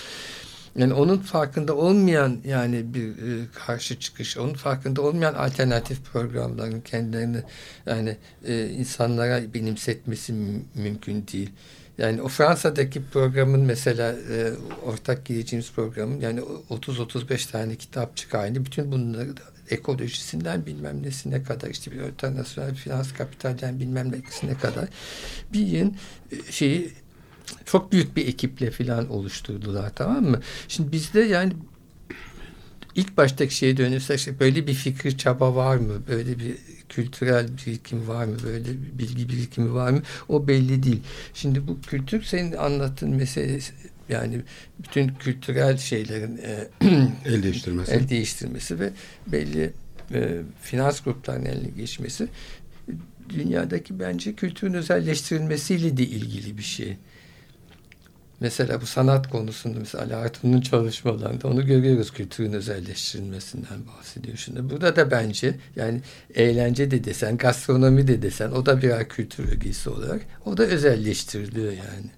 Yani onun farkında olmayan yani bir e, karşı çıkış, onun farkında olmayan alternatif programların kendilerini yani e, insanlara benimsetmesi mümkün değil. Yani o Fransa'daki programın mesela e, ortak gireceğimiz programın yani 30-35 tane kitap çıkardı. Bütün bunları da ekolojisinden bilmem nesine kadar işte bir internasyonel finans kapitalden bilmem nesine kadar bir e, şeyi çok büyük bir ekiple falan oluşturdular tamam mı? Şimdi bizde yani ilk baştaki şeye dönürsek işte böyle bir fikir çaba var mı? Böyle bir kültürel birikim var mı? Böyle bir bilgi birikimi var mı? O belli değil. Şimdi bu kültür senin anlattığın meselesi yani bütün kültürel şeylerin e, el değiştirmesi. el değiştirmesi ve belli e, finans gruplarının eline geçmesi dünyadaki bence kültürün özelleştirilmesiyle de ilgili bir şey. Mesela bu sanat konusunda mesela Ali Artun'un çalışmalarında onu görüyoruz kültürün özelleştirilmesinden bahsediyor şimdi. Burada da bence yani eğlence de desen, gastronomi de desen o da birer kültür ögesi olarak o da özelleştiriliyor yani.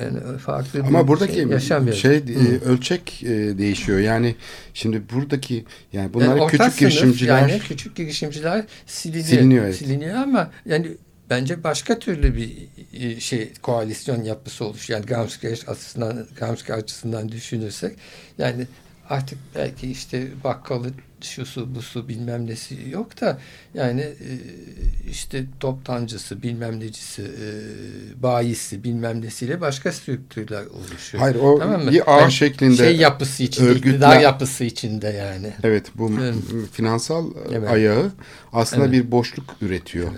Yani farklı Ama buradaki şey, yaşam şey, e, ölçek e, değişiyor. Yani şimdi buradaki yani bunlar Yani küçük sınıf, girişimciler yani küçük girişimciler siliniyor, Siliniyor, evet. siliniyor ama yani bence başka türlü bir e, şey koalisyon yapısı oluş. Yani Gramsci açısından Gramsci açısından düşünürsek yani artık belki işte bakkalı şusu busu bilmem nesi yok da yani e, işte toptancısı bilmem necisi e, bayisi bilmem nesiyle başka strüktürler oluşuyor. Hayır, o Tamam mı? bir ağ Yani şeklinde şey yapısı içinde, örgütler- iktidar yapısı içinde yani. Evet bu Evet. finansal Evet. ayağı aslında Evet. bir boşluk üretiyor.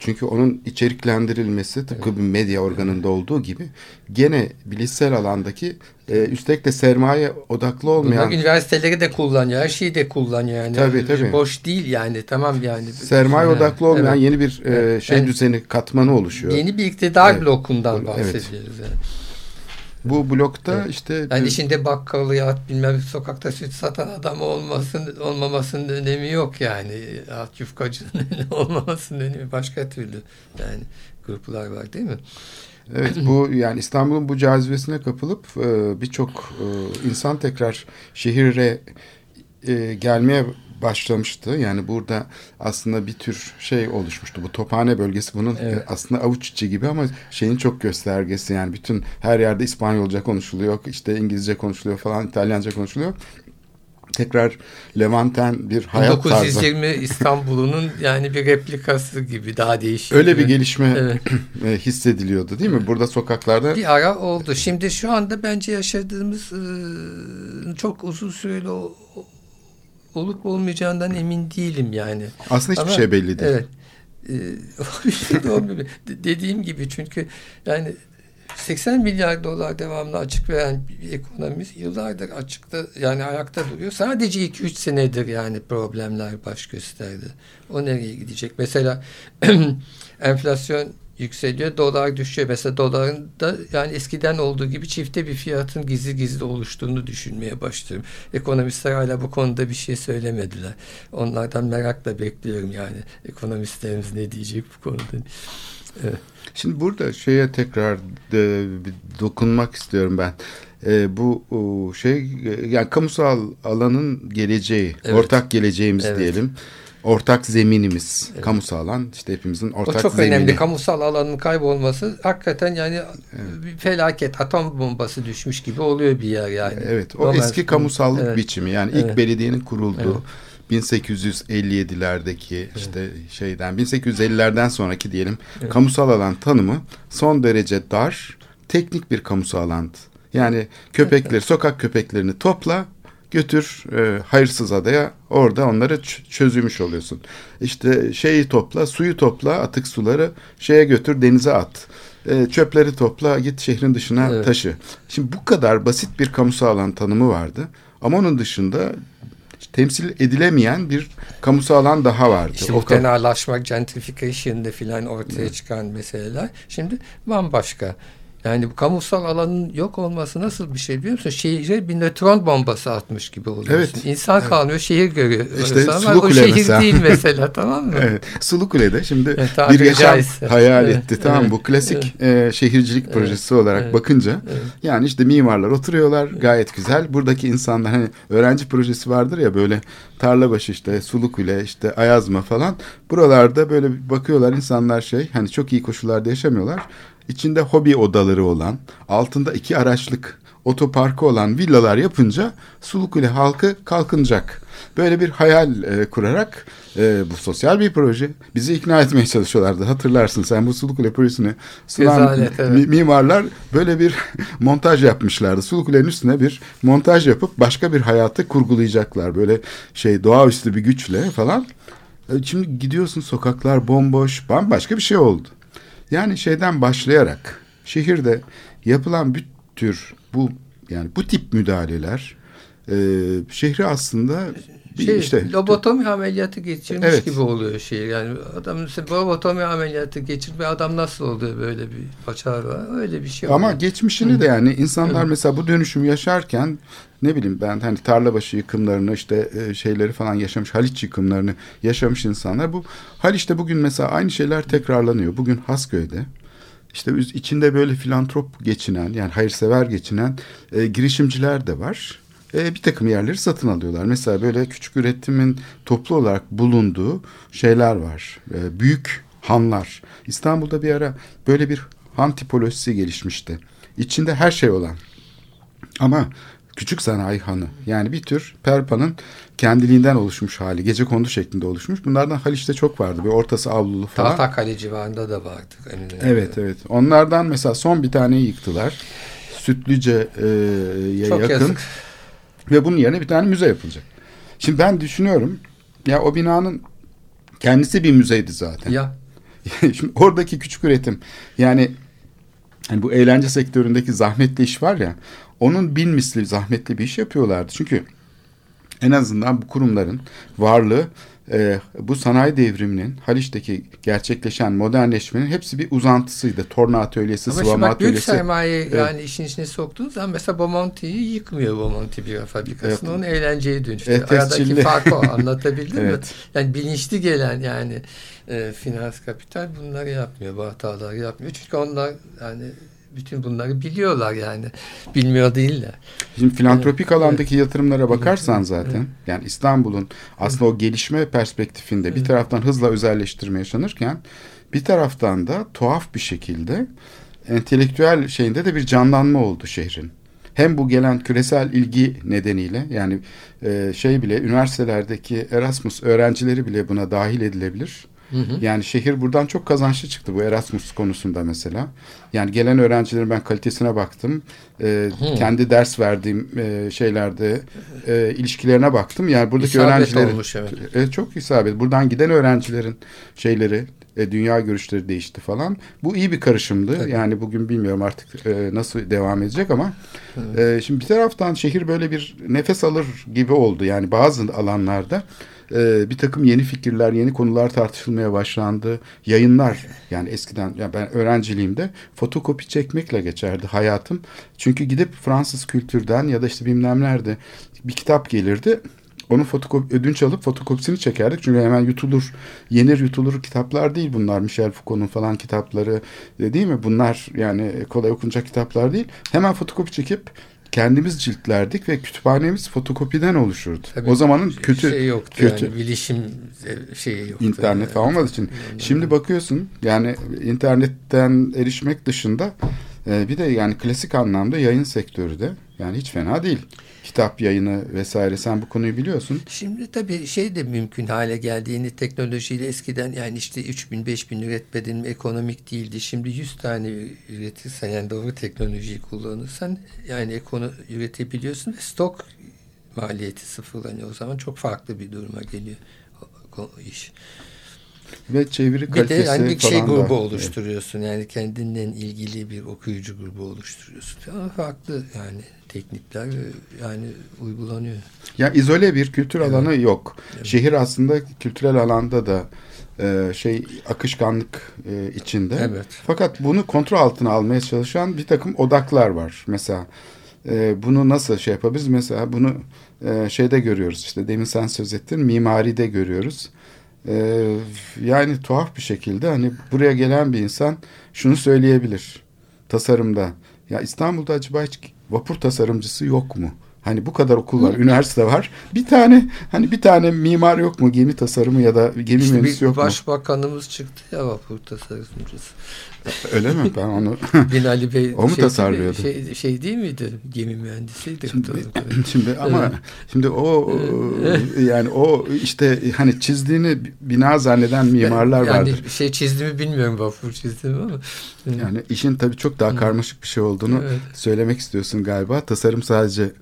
Çünkü onun içeriklendirilmesi tıpkı bir medya organında olduğu gibi gene bilişsel alandaki e, üstelik de sermaye odaklı olmayan Bunlar üniversiteleri de kullanıyor, her şeyi de kullanıyor yani. Tabii, tabii. Boş değil yani tamam yani. sermaye Evet, odaklı olmayan evet. yeni bir e, Evet. şey Yani- düzeni katmanı oluşuyor. Yeni bir iktidar Evet. blokundan Evet. bahsediyoruz yani. Bu blokta Evet. işte Yani içinde bakkalı ya bilmem sokakta süt satan adam olmasın olmamasının önemi yok yani. At yufkacının olmamasının önemi başka türlü yani gruplar var değil mi? Evet bu yani İstanbul'un bu cazibesine kapılıp e, birçok e, insan tekrar şehire e, gelmeye başlamıştı. Yani burada aslında bir tür şey oluşmuştu. Bu Tophane bölgesi bunun Evet. e, aslında avuç içi gibi ama şeyin çok göstergesi. Yani bütün her yerde İspanyolca konuşuluyor, işte İngilizce konuşuluyor falan, İtalyanca konuşuluyor. Tekrar Levanten bir hayat tarzı. 1920 İstanbul'unun yani bir replikası gibi daha değişik. Öyle bir gelişme Evet. e, hissediliyordu değil mi? Burada sokaklarda Bir ara oldu. Şimdi şu anda bence yaşadığımız e, çok uzun süreli olup olmayacağından emin değilim yani. aslında hiçbir Ama- şey belli değil. Evet. De- Dediğim gibi çünkü yani 80 milyar dolar devamlı açık veren bir ekonomimiz yıllardır açıkta yani ayakta duruyor. Sadece 2-3 senedir yani problemler baş gösterdi. O nereye gidecek? Mesela enflasyon yükseliyor, dolar düşüyor. Mesela doların da yani eskiden olduğu gibi çifte bir fiyatın gizli gizli oluştuğunu düşünmeye başlıyorum. Ekonomistler hala bu konuda bir şey söylemediler. Onlardan merakla bekliyorum yani. Ekonomistlerimiz ne diyecek bu konuda. Evet. Şimdi burada şeye tekrar bir dokunmak istiyorum ben. Ee, bu o, şey e, yani kamusal alanın geleceği, Evet. ortak geleceğimiz Evet. diyelim. Ortak zeminimiz, kamusal alan işte hepimizin O ortak çok zemini. önemli. Kamusal alanın kaybolması hakikaten yani bir felaket. Atom bombası düşmüş gibi oluyor bir yer yani. Evet, o Roman- eski kamusallık Evet. biçimi. Yani ilk Evet. belediyenin kurulduğu 1857'lerdeki işte şeyden 1850'lerden sonraki diyelim kamusal alan tanımı son derece dar, teknik bir kamusal alandı. Yani köpekleri, sokak köpeklerini topla, götür e, hayırsız adaya orada onları çözülmüş oluyorsun. İşte şeyi topla, suyu topla, atık suları şeye götür denize at. E, çöpleri topla git şehrin dışına Evet. taşı. Şimdi bu kadar basit bir kamusal alan tanımı vardı. Ama onun dışında temsil edilemeyen bir kamusal alan daha vardı. İşte O tenalaşmak, gentrification'da filan ortaya çıkan meseleler şimdi bambaşka. Yani bu kamusal alanın yok olması nasıl bir şey biliyor musun? Şehire bir nötron bombası atmış gibi oluyorsun. Evet. İnsan kalmıyor, şehir görüyor. İşte Ama Sulu o şehir mesela. değil mesela tamam mı? Evet, Sulu Kule'de şimdi Evet, bir yaşam caizse. hayal Evet, etti. Tamam evet, bu klasik e, şehircilik projesi olarak evet, bakınca yani işte mimarlar oturuyorlar gayet güzel. Buradaki insanlar hani öğrenci projesi vardır ya böyle Tarlabaşı işte Sulu Kule işte Ayazma falan. Buralarda böyle bakıyorlar insanlar şey hani çok iyi koşullarda yaşamıyorlar. İçinde hobi odaları olan, altında iki araçlık otoparkı olan villalar yapınca Sulukule halkı kalkınacak. Böyle bir hayal e, kurarak e, bu sosyal bir proje. Bizi ikna etmeye çalışıyorlardı. Hatırlarsın sen bu Sulukule projesini sunan Rezalet, evet. mi- mimarlar böyle bir montaj yapmışlardı. Sulukule'nin üstüne bir montaj yapıp başka bir hayatı kurgulayacaklar. Böyle şey doğaüstü bir güçle falan. E, Şimdi gidiyorsun sokaklar bomboş, bambaşka bir şey oldu. Yani şeyden başlayarak şehirde yapılan bir tür bu yani bu tip müdahaleler e, şehri aslında Bir Şey, işte lobotomi ameliyatı geçirmiş Evet. gibi oluyor şey. Yani adam lobotomi ameliyatı geçirme adam nasıl oluyor böyle bir paçağı var. Öyle bir şey Ama oluyor. geçmişini de yani insanlar mesela bu dönüşümü yaşarken ne bileyim ben hani tarlabaşı yıkımlarını işte e, şeyleri falan yaşamış Haliç yıkımlarını yaşamış insanlar bu Haliç'te bugün mesela aynı şeyler tekrarlanıyor. Bugün Hasköy'de işte içinde böyle filantrop geçinen yani hayırsever geçinen e, girişimciler de var. E, bir takım yerleri satın alıyorlar. Mesela böyle küçük üretimin toplu olarak bulunduğu şeyler var. E, büyük hanlar. İstanbul'da bir ara böyle bir han tipolojisi gelişmişti. İçinde her şey olan. Ama küçük sanayi hanı. Yani bir tür Perpa'nın kendiliğinden oluşmuş hali. Gece kondu şeklinde oluşmuş. Bunlardan Haliç'te çok vardı. Bir ortası avlulu falan. Tahtakale civarında da vardı. Eminönü'nde. Evet evet. Onlardan mesela son bir taneyi yıktılar. Sütlüce e, Çok yakın. yazık. Ve bunun yerine bir tane müze yapılacak. Şimdi ben düşünüyorum. Ya o binanın kendisi bir müzeydi zaten. Ya Şimdi oradaki küçük üretim yani hani bu eğlence sektöründeki zahmetli iş var ya onun bin misli zahmetli bir iş yapıyorlardı. Çünkü en azından bu kurumların varlığı e, bu sanayi devriminin Haliç'teki gerçekleşen modernleşmenin hepsi bir uzantısıydı. Torna atölyesi, ama sıvama bak büyük atölyesi. sermaye Evet. yani işin içine soktuğun zaman mesela Bomonti'yi yıkmıyor Bomonti bir fabrikasını. Evet. Onu eğlenceye dönüştü. Evet, Aradaki farkı o anlatabildim mi? Evet. Yani bilinçli gelen yani e, finans kapital bunları yapmıyor. Bu hataları yapmıyor. Çünkü onlar yani bütün bunları biliyorlar yani. Bilmiyor değiller. Şimdi filantropik alandaki yatırımlara bakarsan zaten yani İstanbul'un aslında o gelişme perspektifinde bir taraftan hızla özelleştirme yaşanırken bir taraftan da tuhaf bir şekilde entelektüel şeyinde de bir canlanma oldu şehrin. Hem bu gelen küresel ilgi nedeniyle yani e, şey bile üniversitelerdeki Erasmus öğrencileri bile buna dahil edilebilir. Yani şehir buradan çok kazançlı çıktı bu Erasmus konusunda mesela. Yani gelen öğrencilerin ben kalitesine baktım. Ee, kendi ders verdiğim e, şeylerde e, ilişkilerine baktım. Yani buradaki İsabet öğrencilerin olmuş, evet. E, çok isabet. Buradan giden öğrencilerin şeyleri e, dünya görüşleri değişti falan. Bu iyi bir karışımdı. Yani bugün bilmiyorum artık e, nasıl devam edecek ama e, şimdi bir taraftan şehir böyle bir nefes alır gibi oldu. Yani bazı alanlarda e, bir takım yeni fikirler, yeni konular tartışılmaya başlandı. Yayınlar yani eskiden ya ben öğrenciliğimde fotokopi çekmekle geçerdi hayatım. Çünkü gidip Fransız kültürden ya da işte bilmem nerede bir kitap gelirdi. Onun fotokopi, ödünç alıp fotokopisini çekerdik. Çünkü hemen yutulur, yenir yutulur kitaplar değil bunlar. Michel Foucault'un falan kitapları e, değil mi? Bunlar yani kolay okunacak kitaplar değil. Hemen fotokopi çekip kendimiz ciltlerdik ve kütüphanemiz fotokopiden oluşurdu. Tabii o zamanın kötü şey yoktu kötü yani bilişim şeyi yoktu. internet falan olmadığı için. Şimdi bakıyorsun yani internetten erişmek dışında e, bir de yani klasik anlamda yayın sektörü de yani hiç fena değil. Kitap yayını vesaire sen bu konuyu biliyorsun. Şimdi tabii şey de mümkün hale geldi. Yeni teknolojiyle eskiden yani işte 3000 5000 üretmedin mi ekonomik değildi. Şimdi 100 tane üretirsen yani doğru teknolojiyi kullanırsan yani ekono üretebiliyorsun ve stok maliyeti sıfırlanıyor. O zaman çok farklı bir duruma geliyor iş. Ve çeviri Bir de kalitesi yani bir şey falan da- grubu oluşturuyorsun. Yani kendinle ilgili bir okuyucu grubu oluşturuyorsun. Ama farklı yani teknikler e, yani uygulanıyor. Ya izole bir kültür alanı yok. Şehir aslında kültürel alanda da e, şey akışkanlık e, içinde. Evet. Fakat bunu kontrol altına almaya çalışan bir takım odaklar var. Mesela e, bunu nasıl şey yapabiliriz? Mesela bunu e, şeyde görüyoruz. İşte demin sen söz ettin mimaride görüyoruz. E, yani tuhaf bir şekilde hani buraya gelen bir insan şunu söyleyebilir tasarımda. Ya İstanbul'da acaba hiç vapur tasarımcısı yok mu? Hani bu kadar okul var, üniversite var. Bir tane hani bir tane mimar yok mu? Gemi tasarımı ya da gemi İşte mühendisi yok mu? başbakanımız çıktı ya vapur tasarımcısı. Öyle mi? Ben onu Binali Bey O mu şey, tasarlıyordu? Şey, şey değil miydi? Gemi mühendisiydi. Şimdi, şimdi ama şimdi o yani o işte hani çizdiğini bina zanneden mimarlar yani vardır. şey çizdiğimi bilmiyorum vapur çizdiğimi ama. Yani işin tabii çok daha karmaşık bir şey olduğunu Evet. söylemek istiyorsun galiba. Tasarım sadece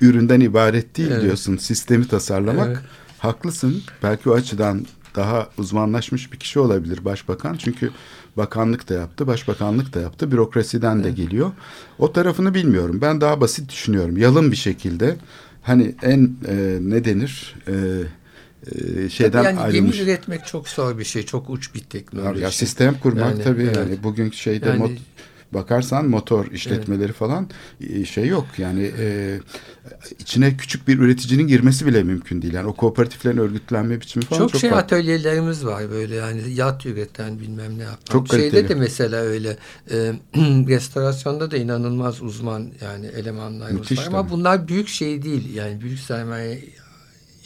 üründen ibaret değil Evet. diyorsun. Sistemi tasarlamak. Evet. Haklısın. Belki o açıdan daha uzmanlaşmış bir kişi olabilir başbakan. Çünkü bakanlık da yaptı, başbakanlık da yaptı. Bürokrasiden de geliyor. O tarafını bilmiyorum. Ben daha basit düşünüyorum. Yalın bir şekilde hani en e, ne denir e, e, şeyden yani ayrılmış. gemi üretmek çok zor bir şey. Çok uç bir teknoloji. Ya sistem kurmak Yani, tabii evet. yani bugünkü şeyde Yani- mot- bakarsan motor işletmeleri falan e, şey yok yani e, içine küçük bir üreticinin girmesi bile mümkün değil. Yani o kooperatiflerin örgütlenme biçimi falan çok, çok, şey farklı. atölyelerimiz var böyle yani yat üreten bilmem ne yapan. Çok Şeyde kaliteli. de mesela öyle e, restorasyonda da inanılmaz uzman yani elemanlarımız Müthiş var ama tabii. bunlar büyük şey değil yani büyük sermaye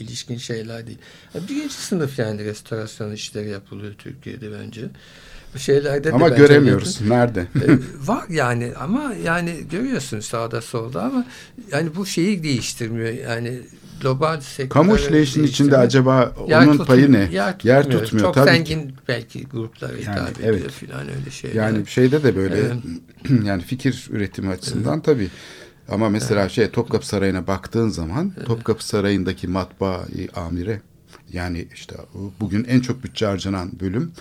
ilişkin şeyler değil. Yani birinci sınıf yani restorasyon işleri yapılıyor Türkiye'de bence. Şeylerde de Ama bence göremiyoruz. Nerede? e, var yani ama yani görüyorsun sağda solda ama yani bu şeyi değiştirmiyor. Yani global sektör Kamu işleyişinin içinde acaba Yer onun tutmuyor, payı ne? Yer tutmuyor. Çok tabii. zengin belki gruplara hitap Yani, ediyor evet. filan öyle şeyler. Yani şeyde de böyle Evet. yani fikir üretimi açısından tabii. Ama mesela şey Topkapı Sarayı'na baktığın zaman Topkapı Sarayı'ndaki matbaa amire yani işte bugün en çok bütçe harcanan bölüm.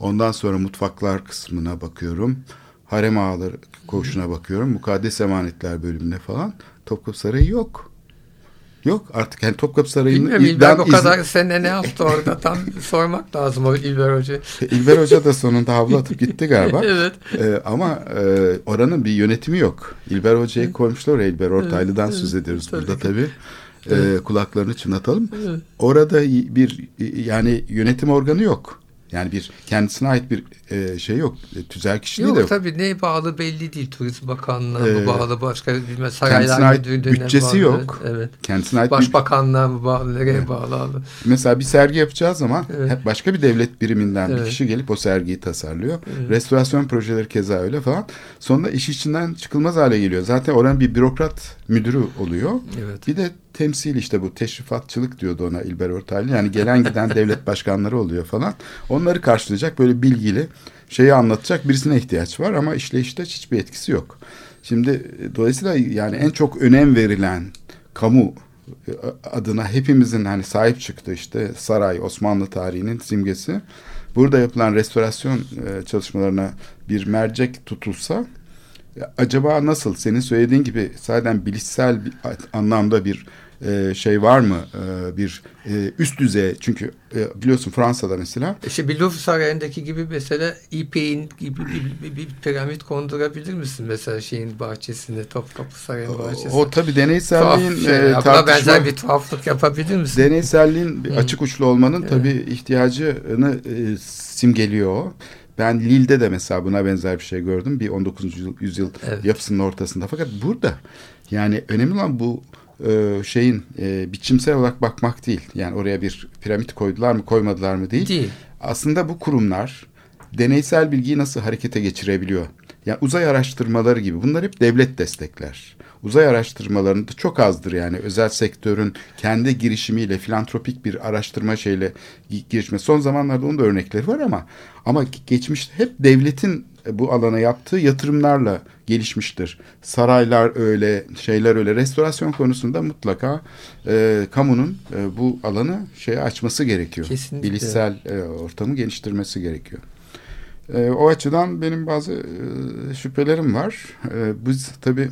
Ondan sonra mutfaklar kısmına bakıyorum. Harem ağaları koğuşuna bakıyorum. Mukaddes emanetler bölümüne falan. Topkapı Sarayı yok. Yok artık yani Topkapı Sarayı'nın Bilmiyorum İlber o izin- kadar sene ne yaptı orada tam sormak lazım o İlber Hoca. İlber Hoca da sonunda havlu atıp gitti galiba. evet. Ee, ama e, oranın bir yönetimi yok. İlber Hoca'yı koymuşlar oraya. İlber Ortaylı'dan söz ediyoruz tabii burada ki. tabii. Ee, kulaklarını çınlatalım. Orada bir yani yönetim organı yok. Yani bir kendisine ait bir e, şey yok. E, tüzel kişiliği Yok, de yok. tabii neye bağlı belli değil. Turizm Bakanlığı'na Ee, mı bağlı başka bilmem saraylar müdürlüğüne bütçesi bağlı. yok. Evet. Kendisine ait bir, Başbakanlığa mı bağlı, nereye bağlı abi? mesela bir sergi yapacağı zaman Evet. hep başka bir devlet biriminden bir Evet. kişi gelip o sergiyi tasarlıyor. Evet. Restorasyon projeleri keza öyle falan. Sonunda iş içinden çıkılmaz hale geliyor. Zaten oranın bir bürokrat müdürü oluyor. Evet. Bir de temsil işte bu teşrifatçılık diyordu ona İlber Ortaylı. Yani gelen giden devlet başkanları oluyor falan. Onları karşılayacak böyle bilgili şeyi anlatacak birisine ihtiyaç var ama işleyişte hiçbir etkisi yok. Şimdi dolayısıyla yani en çok önem verilen kamu e, adına hepimizin hani sahip çıktığı işte saray Osmanlı tarihinin simgesi. Burada yapılan restorasyon e, çalışmalarına bir mercek tutulsa acaba nasıl senin söylediğin gibi zaten bilişsel bir anlamda bir e, şey var mı E, bir e, üst düzey çünkü e, biliyorsun Fransa'da mesela İşte bir Louvre Sarayı'ndaki gibi mesela İpek'in gibi bir, bir, bir piramit kondurabilir misin mesela şeyin bahçesine Topkapı Sarayı'nın bahçesine? o tabii Tuhaf deneyselliğin şey. e, Ya buna tartışma benzer bir tuhaflık yapabilir misin? deneyselliğin açık uçlu olmanın tabii ihtiyacını e, simgeliyor o. Ben Lille'de de mesela buna benzer bir şey gördüm. Bir 19. yüzyıl, Evet. yapısının ortasında. Fakat burada yani önemli olan bu e, şeyin e, biçimsel olarak bakmak değil. Yani oraya bir piramit koydular mı koymadılar mı değil. Değil. Aslında bu kurumlar deneysel bilgiyi nasıl harekete geçirebiliyor? Yani uzay araştırmaları gibi bunlar hep devlet destekler. Uzay araştırmalarında çok azdır yani özel sektörün kendi girişimiyle filantropik bir araştırma şeyle gi- girişme. Son zamanlarda onun da örnekleri var ama ama geçmişte hep devletin bu alana yaptığı yatırımlarla gelişmiştir. Saraylar öyle, şeyler öyle. Restorasyon konusunda mutlaka e, kamunun e, bu alanı şeye açması gerekiyor. Kesinlikle. Bilişsel e, ortamı geliştirmesi gerekiyor. E, o açıdan benim bazı e, şüphelerim var. E, biz tabii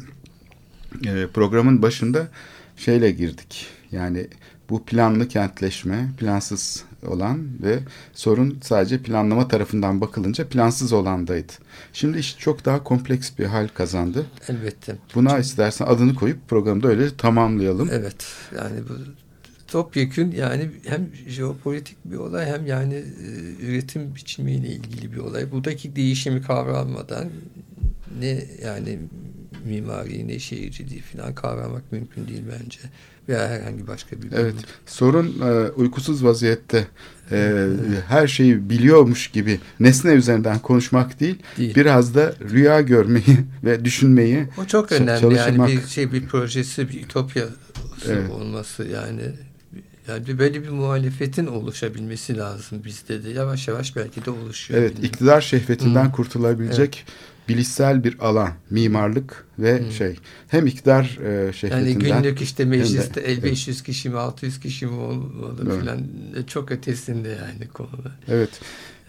e, programın başında şeyle girdik. Yani bu planlı kentleşme, plansız olan ve sorun sadece planlama tarafından bakılınca plansız olandaydı. Şimdi iş çok daha kompleks bir hal kazandı. Elbette. Buna istersen adını koyup programda öyle tamamlayalım. Evet. Yani bu topyekün yani hem jeopolitik bir olay hem yani e, üretim biçimiyle ilgili bir olay. Buradaki değişimi kavranmadan ne yani mimari ne şehirciliği falan kavramak mümkün değil bence. Veya herhangi başka bir Evet. bölüm. Sorun e, uykusuz vaziyette e, her şeyi biliyormuş gibi nesne üzerinden konuşmak değil, Değil. biraz da rüya görmeyi ve düşünmeyi O çok önemli çalışmak. yani bir şey bir projesi bir ütopyası Evet. olması yani yani bir- böyle bir muhalefetin oluşabilmesi lazım bizde de yavaş yavaş belki de oluşuyor. evet bilmiyorum. iktidar şehvetinden Hı. kurtulabilecek bilişsel bir alan, mimarlık ve Hı. şey hem iktidar e, Yani şehvetinden günlük işte hem de- mecliste el evet. 500 kişi mi 600 kişi mi olmalı Evet. filan çok ötesinde yani konuda. Evet.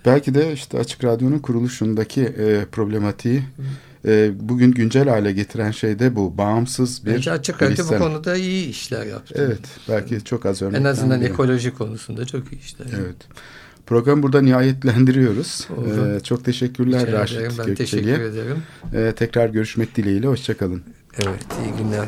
Belki de işte Açık Radyo'nun kuruluşundaki e, problematiği e, bugün güncel hale getiren şey de bu. Bağımsız bir Bence Açık Radyo bu konuda iyi işler yaptı. Evet, belki çok az örnek. En azından ekoloji konusunda çok iyi işler. Evet. Programı burada nihayetlendiriyoruz. Oldu. Ee, çok teşekkürler Rica Raşit ederim, Ben Gökçeli. teşekkür ederim. Ee, tekrar görüşmek dileğiyle. Hoşçakalın. Evet, iyi günler.